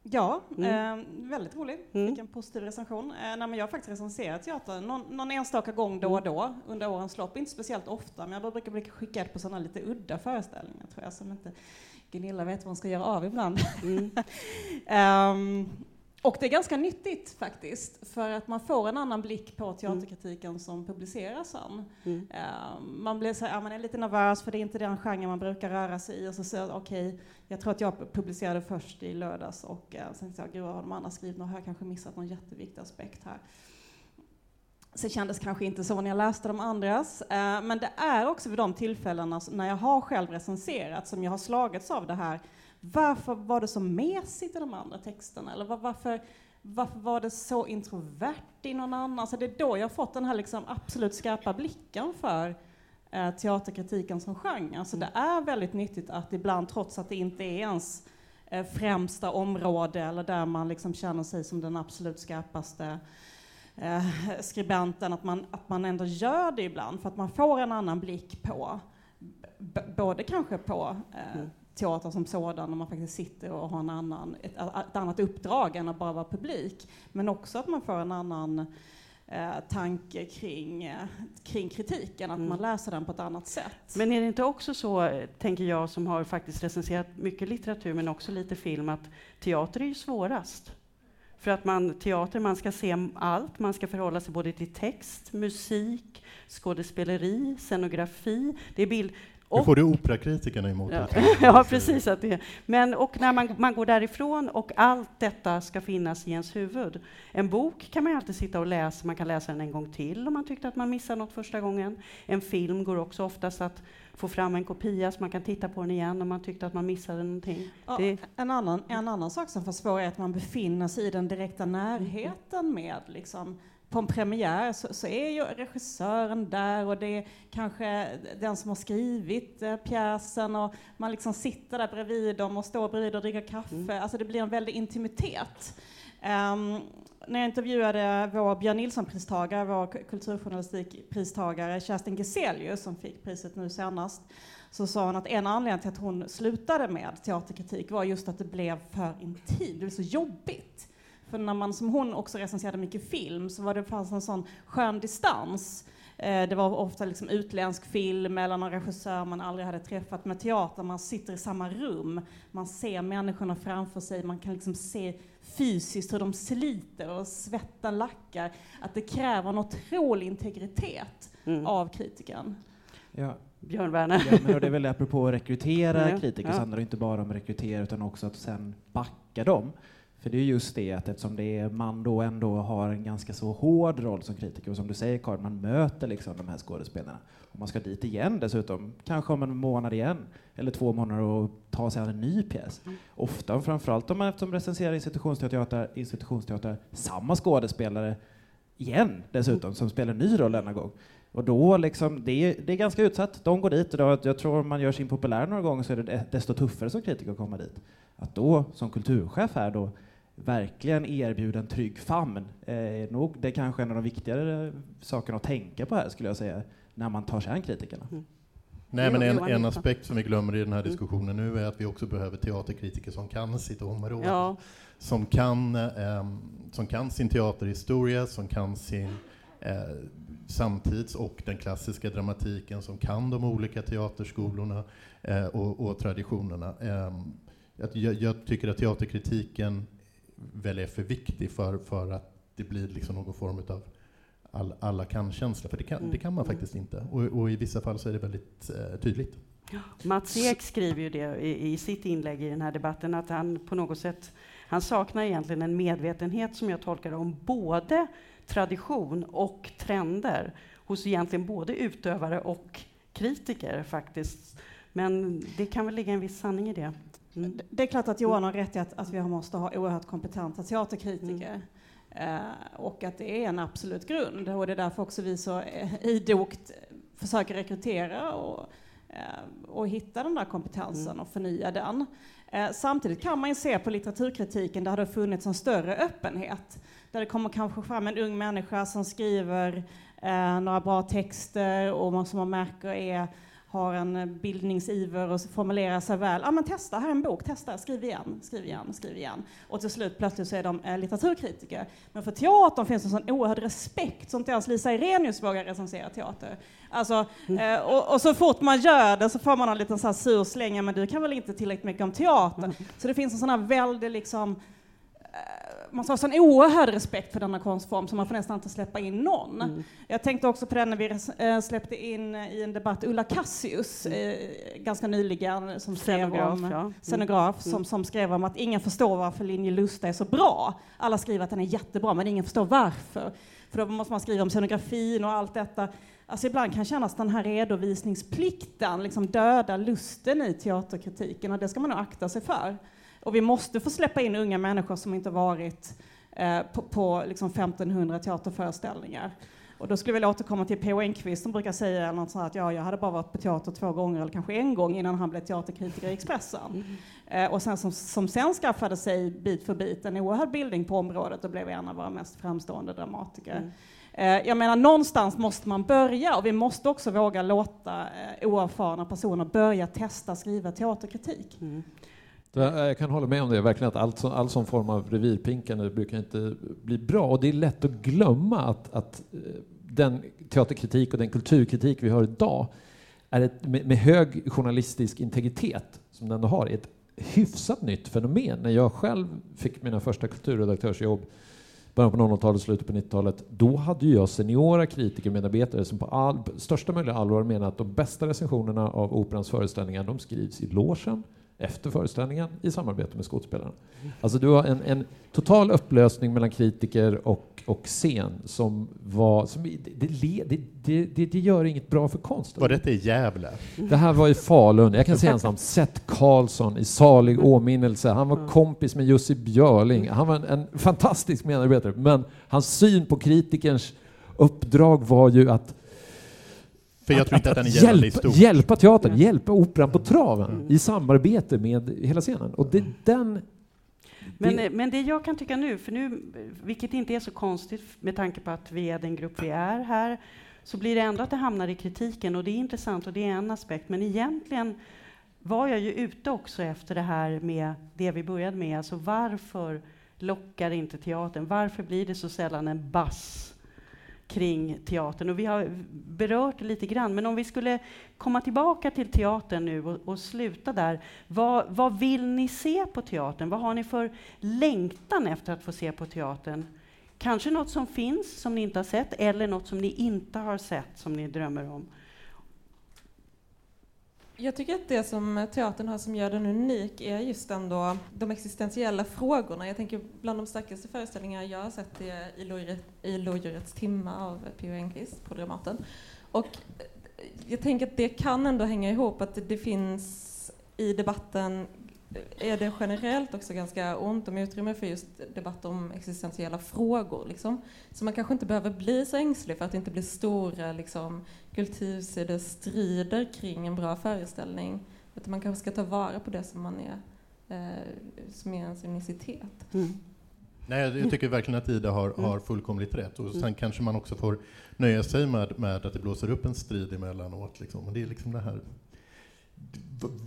[SPEAKER 6] Ja, mm. eh, väldigt rolig. Mm. Fick en positiv recension. Eh, nej, jag har faktiskt recenserat teater någon, någon enstaka gång då och mm. då under årens lopp. Inte speciellt ofta, men jag brukar bli skickad på sådana lite udda föreställningar tror jag, som inte Gunilla vet vad hon ska göra av ibland. Mm. um, Och det är ganska nyttigt faktiskt, för att man får en annan blick på teaterkritiken mm. som publiceras sen. Mm. Uh, man, blir så här, man är lite nervös för det är inte den genre man brukar röra sig i och så säger okej, okay, jag tror att jag publicerade först i lördags och uh, sen tänkte jag, gud har de andra skrivit, nu har jag kanske missat någon jätteviktig aspekt här. Så det kändes kanske inte så när jag läste de andras, uh, men det är också vid de tillfällena när jag har själv recenserat som jag har slagits av det här varför var det så mesigt i de andra texterna? Eller var, varför, varför var det så introvert i någon annan? Så det är då jag har fått den här liksom absolut skarpa blicken för eh, teaterkritiken som genre. Så det är väldigt nyttigt att ibland, trots att det inte är ens eh, främsta område eller där man liksom känner sig som den absolut skarpaste eh, skribenten, att man, att man ändå gör det ibland för att man får en annan blick på både kanske på eh, mm teater som sådan, när man faktiskt sitter och har en annan, ett, ett annat uppdrag än att bara vara publik. Men också att man får en annan eh, tanke kring, eh, kring kritiken, att mm. man läser den på ett annat sätt.
[SPEAKER 2] Men är det inte också så, tänker jag, som har faktiskt recenserat mycket litteratur, men också lite film, att teater är ju svårast? För att man, teater, man ska se allt, man ska förhålla sig både till text, musik, skådespeleri, scenografi. Det är bild,
[SPEAKER 3] nu får du operakritikerna emot
[SPEAKER 2] ja. ja, precis. Att det. Men, och när man, man går därifrån och allt detta ska finnas i ens huvud. En bok kan man alltid sitta och läsa, man kan läsa den en gång till om man tyckte att man missade något första gången. En film går också oftast att få fram en kopia så man kan titta på den igen om man tyckte att man missade någonting.
[SPEAKER 6] Ja, en, annan, en annan sak som försvårar är att man befinner sig i den direkta närheten med liksom, på en premiär så, så, är ju regissören där och det är kanske den som har skrivit eh, pjäsen och man liksom sitter där bredvid dem och står bredvid och dricker kaffe. Mm. Alltså det blir en väldig intimitet. Um, när jag intervjuade vår Björn Nilsson-pristagare, vår kulturjournalistikpristagare Kerstin Geselius som fick priset nu senast, så sa hon att en anledning till att hon slutade med teaterkritik var just att det blev för intimt, det blev så jobbigt. För när man som hon också recenserade mycket film så var det fanns en sån skön distans. Eh, det var ofta liksom utländsk film eller någon regissör man aldrig hade träffat. Med teater, man sitter i samma rum, man ser människorna framför sig, man kan liksom se fysiskt hur de sliter och svetten lackar. Att det kräver en otrolig integritet mm. av kritiken.
[SPEAKER 8] Ja. Björn Werner.
[SPEAKER 5] Ja, men det är väl apropå att rekrytera ja. kritiker ja. så handlar det inte bara om att rekrytera utan också att sen backa dem. För det är just det att eftersom det är, man då ändå har en ganska så hård roll som kritiker och som du säger Karin, man möter liksom de här skådespelarna. Och man ska dit igen dessutom, kanske om en månad igen, eller två månader och ta sig an en ny pjäs. Mm. Ofta, framförallt om man eftersom recenserar institutionsteater, institutionsteater, samma skådespelare igen dessutom, som spelar en ny roll denna gång. Och då liksom, det är, det är ganska utsatt. De går dit och då, jag tror om man gör sin populär några gånger så är det desto tuffare som kritiker att komma dit. Att då som kulturchef här då verkligen erbjuda en trygg famn är nog det är kanske en av de viktigare sakerna att tänka på här skulle jag säga, när man tar sig an kritikerna. Mm.
[SPEAKER 3] Nej, men en, en aspekt som vi glömmer i den här mm. diskussionen nu är att vi också behöver teaterkritiker som kan sitt område. Ja. Som, kan, eh, som kan sin teaterhistoria, som kan sin eh, samtids och den klassiska dramatiken, som kan de olika teaterskolorna eh, och, och, traditionerna. Eh, jag, jag, tycker att teaterkritiken väl är för viktig för, för att det blir liksom någon form av all, alla kan-känsla, för det kan, mm. det kan man mm. faktiskt inte. Och, och, i vissa fall så är det väldigt eh, tydligt.
[SPEAKER 8] Mats Ek skriver ju det i, i, sitt inlägg i den här debatten, att han på något sätt han saknar egentligen en medvetenhet, som jag tolkar om både tradition och trender hos egentligen både utövare och kritiker faktiskt. Men det kan väl ligga en viss sanning i det.
[SPEAKER 6] Mm. Det är klart att Johan har rätt i att, att vi måste ha oerhört kompetenta teaterkritiker. Mm. Uh, och att det är en absolut grund. Och det är därför också vi så uh, idogt försöker rekrytera och, uh, och hitta den där kompetensen mm. och förnya den. samtidigt kan man ju se på litteraturkritiken där det har funnits en större öppenhet. Där det kommer kanske fram en ung människa som skriver några bra texter och som man märker är har en bildningsiver och formulerar sig väl. Ja, men testa, här är en bok, testa, skriv igen, skriv igen, skriv igen. Och till slut plötsligt så är de eh, litteraturkritiker. Men för teatern finns en sån oerhörd respekt som inte ens Lisa Irenius vågar recensera teater. Alltså, mm. eh, och, och, så fort man gör det så får man en liten så här sur släng, men du kan väl inte tillräckligt mycket om teater? Mm. Så det finns en sån här väldig liksom man ska ha sån oerhörd respekt för denna konstform så man får nästan inte släppa in någon. Mm. Jag tänkte också på det när vi äh, släppte in i en debatt Ulla Cassius mm. äh, ganska nyligen som skrev scenograf, om, ja. scenograf mm. som, som skrev om att ingen förstår varför Linje Lusta är så bra. Alla skriver att den är jättebra men ingen förstår varför. För då måste man skriva om scenografin och allt detta. Alltså ibland kan kännas den här redovisningsplikten liksom döda lusten i teaterkritiken och det ska man nog akta sig för. Och vi måste få släppa in unga människor som inte varit eh, på, på liksom 1500 teaterföreställningar. Och då skulle jag vilja återkomma till P.O. Enquist som brukar säga något sånt att ja, jag hade bara varit på teater två gånger eller kanske en gång innan han blev teaterkritiker i Expressen. Mm. Eh, och sen som, som sen skaffade sig bit för bit en oerhörd bildning på området och blev en av våra mest framstående dramatiker. Mm. Eh, jag menar, någonstans måste man börja och vi måste också våga låta eh, oerfarna personer börja testa skriva teaterkritik. Mm.
[SPEAKER 4] Jag kan hålla med om det, verkligen att allt, all sån form av revirpinkande brukar inte bli bra. Och det är lätt att glömma att, att eh, den teaterkritik och den kulturkritik vi har idag är ett, med, med hög journalistisk integritet, som den ändå har, ett hyfsat nytt fenomen. När jag själv fick mina första kulturredaktörsjobb början på 00-talet, slutet på 90-talet, då hade jag seniora kritiker, medarbetare som på all, största möjliga allvar menade att de bästa recensionerna av Operans föreställningar, de skrivs i logen efter föreställningen i samarbete med skådespelarna. Alltså du har en, en, total upplösning mellan kritiker och, och scen som var... Som, det, det, det, det, gör inget bra för konsten.
[SPEAKER 3] Var detta i Gävle?
[SPEAKER 4] Det här var i Falun. Jag kan säga en sak Seth Karlsson i salig åminnelse. Han var kompis med Jussi Björling. Han var en, en fantastisk medarbetare, men hans syn på kritikerns uppdrag var ju att
[SPEAKER 3] för jag tror inte att,
[SPEAKER 4] den är hjälp, i stort. Hjälpa teatern, mm. hjälpa operan på traven mm. i samarbete med hela scenen. Och det, den
[SPEAKER 8] men, det... men det jag kan tycka nu, för nu, vilket inte är så konstigt med tanke på att vi är den grupp vi är här, så blir det ändå att det hamnar i kritiken och det är intressant och det är en aspekt. Men egentligen var jag ju ute också efter det här med det vi började med, alltså varför lockar inte teatern? Varför blir det så sällan en bass kring teatern? Och vi har berört det lite grann, men om vi skulle komma tillbaka till teatern nu och, och sluta där. Vad, vad vill ni se på teatern? Vad har ni för längtan efter att få se på teatern? Kanske något som finns som ni inte har sett, eller något som ni inte har sett som ni drömmer om.
[SPEAKER 1] Jag tycker att det som teatern har som gör den unik är just ändå de existentiella frågorna. Jag tänker bland de starkaste föreställningar jag har sett är i Lodjurets timma av P.O. Enquist på Dramaten. Och jag tänker att det kan ändå hänga ihop, att det finns i debatten är det generellt också ganska ont om utrymme för just debatt om existentiella frågor. Liksom. Så man kanske inte behöver bli så ängslig för att det inte blir stora liksom, kultursidor kring en bra föreställning. Utan man kanske ska ta vara på det som, man är, eh, som är ens unicitet. Mm.
[SPEAKER 3] Nej, jag tycker verkligen att Ida har, mm. har fullkomligt rätt. Och sen mm. kanske man också får nöja sig med, med att det blåser upp en strid emellanåt. Liksom. Och det är liksom det här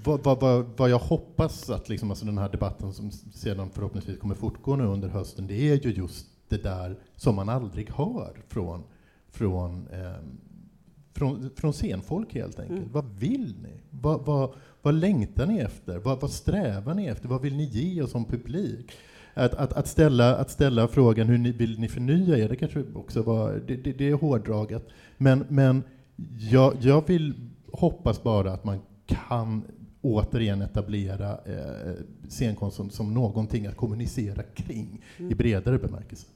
[SPEAKER 3] vad, vad, vad, jag hoppas att liksom, alltså den här debatten som sedan förhoppningsvis kommer fortgå nu under hösten, det är ju just det där som man aldrig hör från, från, eh, från, från scenfolk helt enkelt. Mm. Vad vill ni? Vad, vad, vad längtar ni efter? Vad, vad strävar ni efter? Vad vill ni ge oss som publik? Att, att, att, ställa, att ställa frågan hur ni, vill ni förnya er, det kanske också var, det, det, det är hårdraget. Men, men jag, jag vill hoppas bara att man kan återigen etablera eh, scenkonst som, som någonting att kommunicera kring mm. i bredare bemärkelse.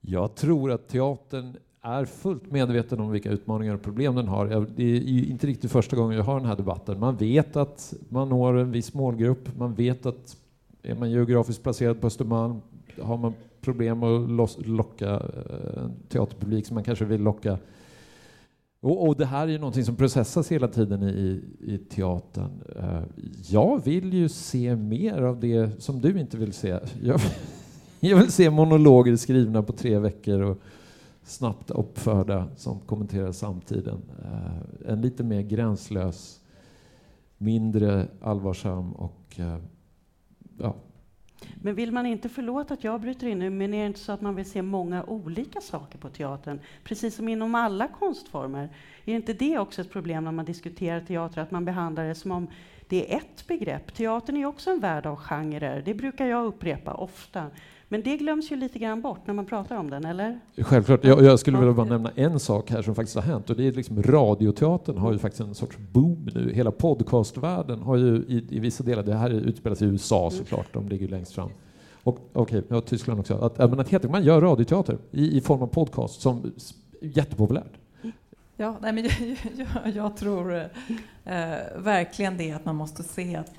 [SPEAKER 4] Jag tror att teatern är fullt medveten om vilka utmaningar och problem den har. Det är inte riktigt första gången jag har den här debatten. Man vet att man når en viss målgrupp. Man vet att är man geografiskt placerad på Östermalm har man problem att locka eh, en teaterpublik som man kanske vill locka och, och, det här är ju någonting som processas hela tiden i, i teatern. Eh, jag vill ju se mer av det som du inte vill se. Jag, jag vill se monologer skrivna på tre veckor och snabbt uppförda som kommenterar samtiden. Eh, en lite mer gränslös, mindre allvarsam och eh, ja,
[SPEAKER 8] men vill man inte, förlåt att jag bryter in nu, men är det inte så att man vill se många olika saker på teatern? Precis som inom alla konstformer. Är inte det också ett problem när man diskuterar teater, att man behandlar det som om det är ett begrepp? Teatern är också en värld av genrer, det brukar jag upprepa ofta. Men det glöms ju lite grann bort när man pratar om den, eller?
[SPEAKER 4] Självklart. Jag, jag skulle vilja bara nämna en sak här som faktiskt har hänt och det är liksom radioteatern har ju faktiskt en sorts boom nu. Hela podcastvärlden har ju i, i vissa delar, det här utspelas i USA mm. såklart, de ligger längst fram. Och okej, okay, ja, Tyskland också. Att, att, att, att man gör radioteater i, i form av podcast som är jättepopulärt.
[SPEAKER 7] Ja, nej, men jag, jag, jag tror eh, verkligen det att man måste se att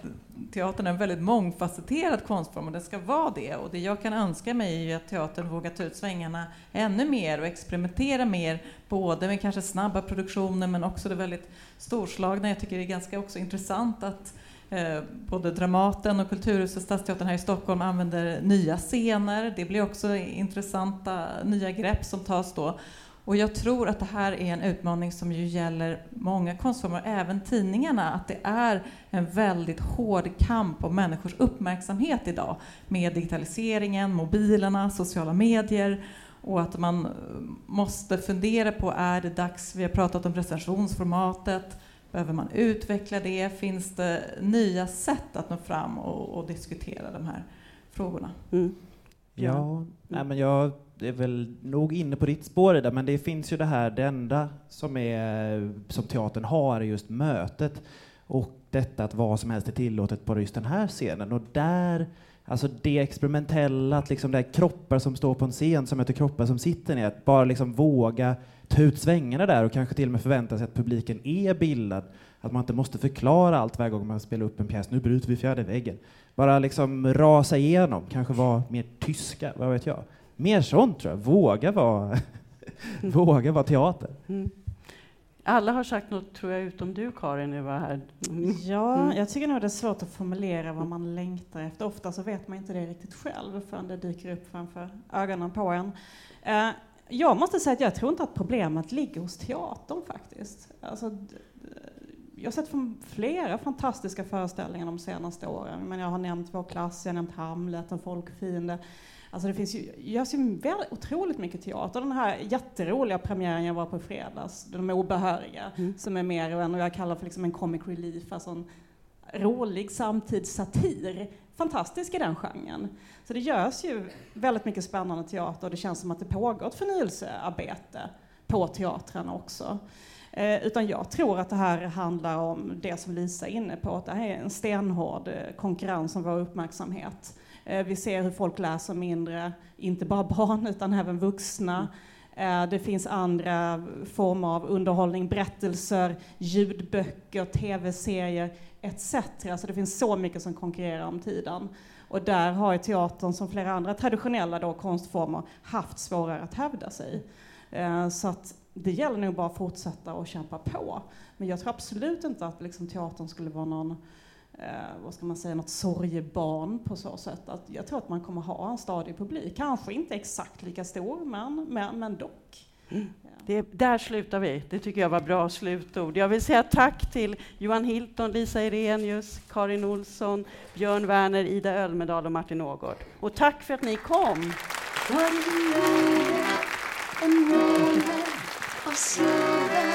[SPEAKER 7] teatern är en väldigt mångfacetterad konstform och det ska vara det. Och det jag kan önska mig är ju att teatern vågar ta ut svängarna ännu mer och experimentera mer, både med kanske snabba produktioner men också det väldigt storslagna. Jag tycker det är ganska också intressant att eh, både Dramaten och Kulturhuset Stadsteatern här i Stockholm använder nya scener. Det blir också intressanta nya grepp som tas då. Och jag tror att det här är en utmaning som ju gäller många konstformer, även tidningarna, att det är en väldigt hård kamp om människors uppmärksamhet idag med digitaliseringen, mobilerna, sociala medier och att man måste fundera på, är det dags, vi har pratat om recensionsformatet, behöver man utveckla det? Finns det nya sätt att nå fram och, och diskutera de här frågorna? Mm.
[SPEAKER 5] Ja, nej, men jag är väl nog inne på ditt spår där, men det finns ju det här, det enda som, är, som teatern har är just mötet och detta att vad som helst är tillåtet på just den här scenen. Och där, alltså det experimentella, att liksom det är kroppar som står på en scen som möter kroppar som sitter ner, att bara liksom våga ta ut svängarna där och kanske till och med förvänta sig att publiken är bildad. Att man inte måste förklara allt varje gång man spelar upp en pjäs. Nu bryter vi fjärde väggen. Bara liksom rasa igenom, kanske vara mer tyska, vad vet jag. Mer sånt tror jag. Våga vara, våga vara teater. Mm.
[SPEAKER 8] Alla har sagt något, tror jag, utom du Karin, nu var här.
[SPEAKER 6] Mm. Ja, mm. jag tycker nog det är svårt att formulera vad man längtar efter. Ofta så vet man inte det riktigt själv förrän det dyker upp framför ögonen på en. Uh, jag måste säga att jag tror inte att problemet ligger hos teatern faktiskt. Alltså, jag har sett flera fantastiska föreställningar de senaste åren. Men jag har nämnt Vår klass, jag har nämnt Hamlet, En folkfiende. Alltså det finns ju, görs ju väldigt, otroligt mycket teater. Den här jätteroliga premiären jag var på i fredags, De obehöriga, mm. som är mer än vad jag kallar för liksom en comic relief, alltså en rolig samtidssatir. Fantastisk i den genren. Så det görs ju väldigt mycket spännande teater och det känns som att det pågår ett förnyelsearbete på teatrarna också. Eh, utan jag tror att det här handlar om det som Lisa är inne på, att det här är en stenhård eh, konkurrens om vår uppmärksamhet. Eh, vi ser hur folk läser mindre, inte bara barn utan även vuxna. Eh, det finns andra former av underhållning, berättelser, ljudböcker, tv-serier etc. Så det finns så mycket som konkurrerar om tiden. Och där har ju teatern, som flera andra traditionella då, konstformer, haft svårare att hävda sig. Eh, så att det gäller nog bara att fortsätta och kämpa på. Men jag tror absolut inte att liksom, teatern skulle vara någon eh, vad ska man säga, något sorgebarn på så sätt. Att jag tror att man kommer ha en stadig publik. Kanske inte exakt lika stor, men, men, men dock.
[SPEAKER 8] Mm. Det, där slutar vi. Det tycker jag var bra slutord. Jag vill säga tack till Johan Hilton, Lisa Irenius, Karin Olsson, Björn Werner, Ida Ölmedal och Martin Ågård. Och tack för att ni kom.
[SPEAKER 9] slow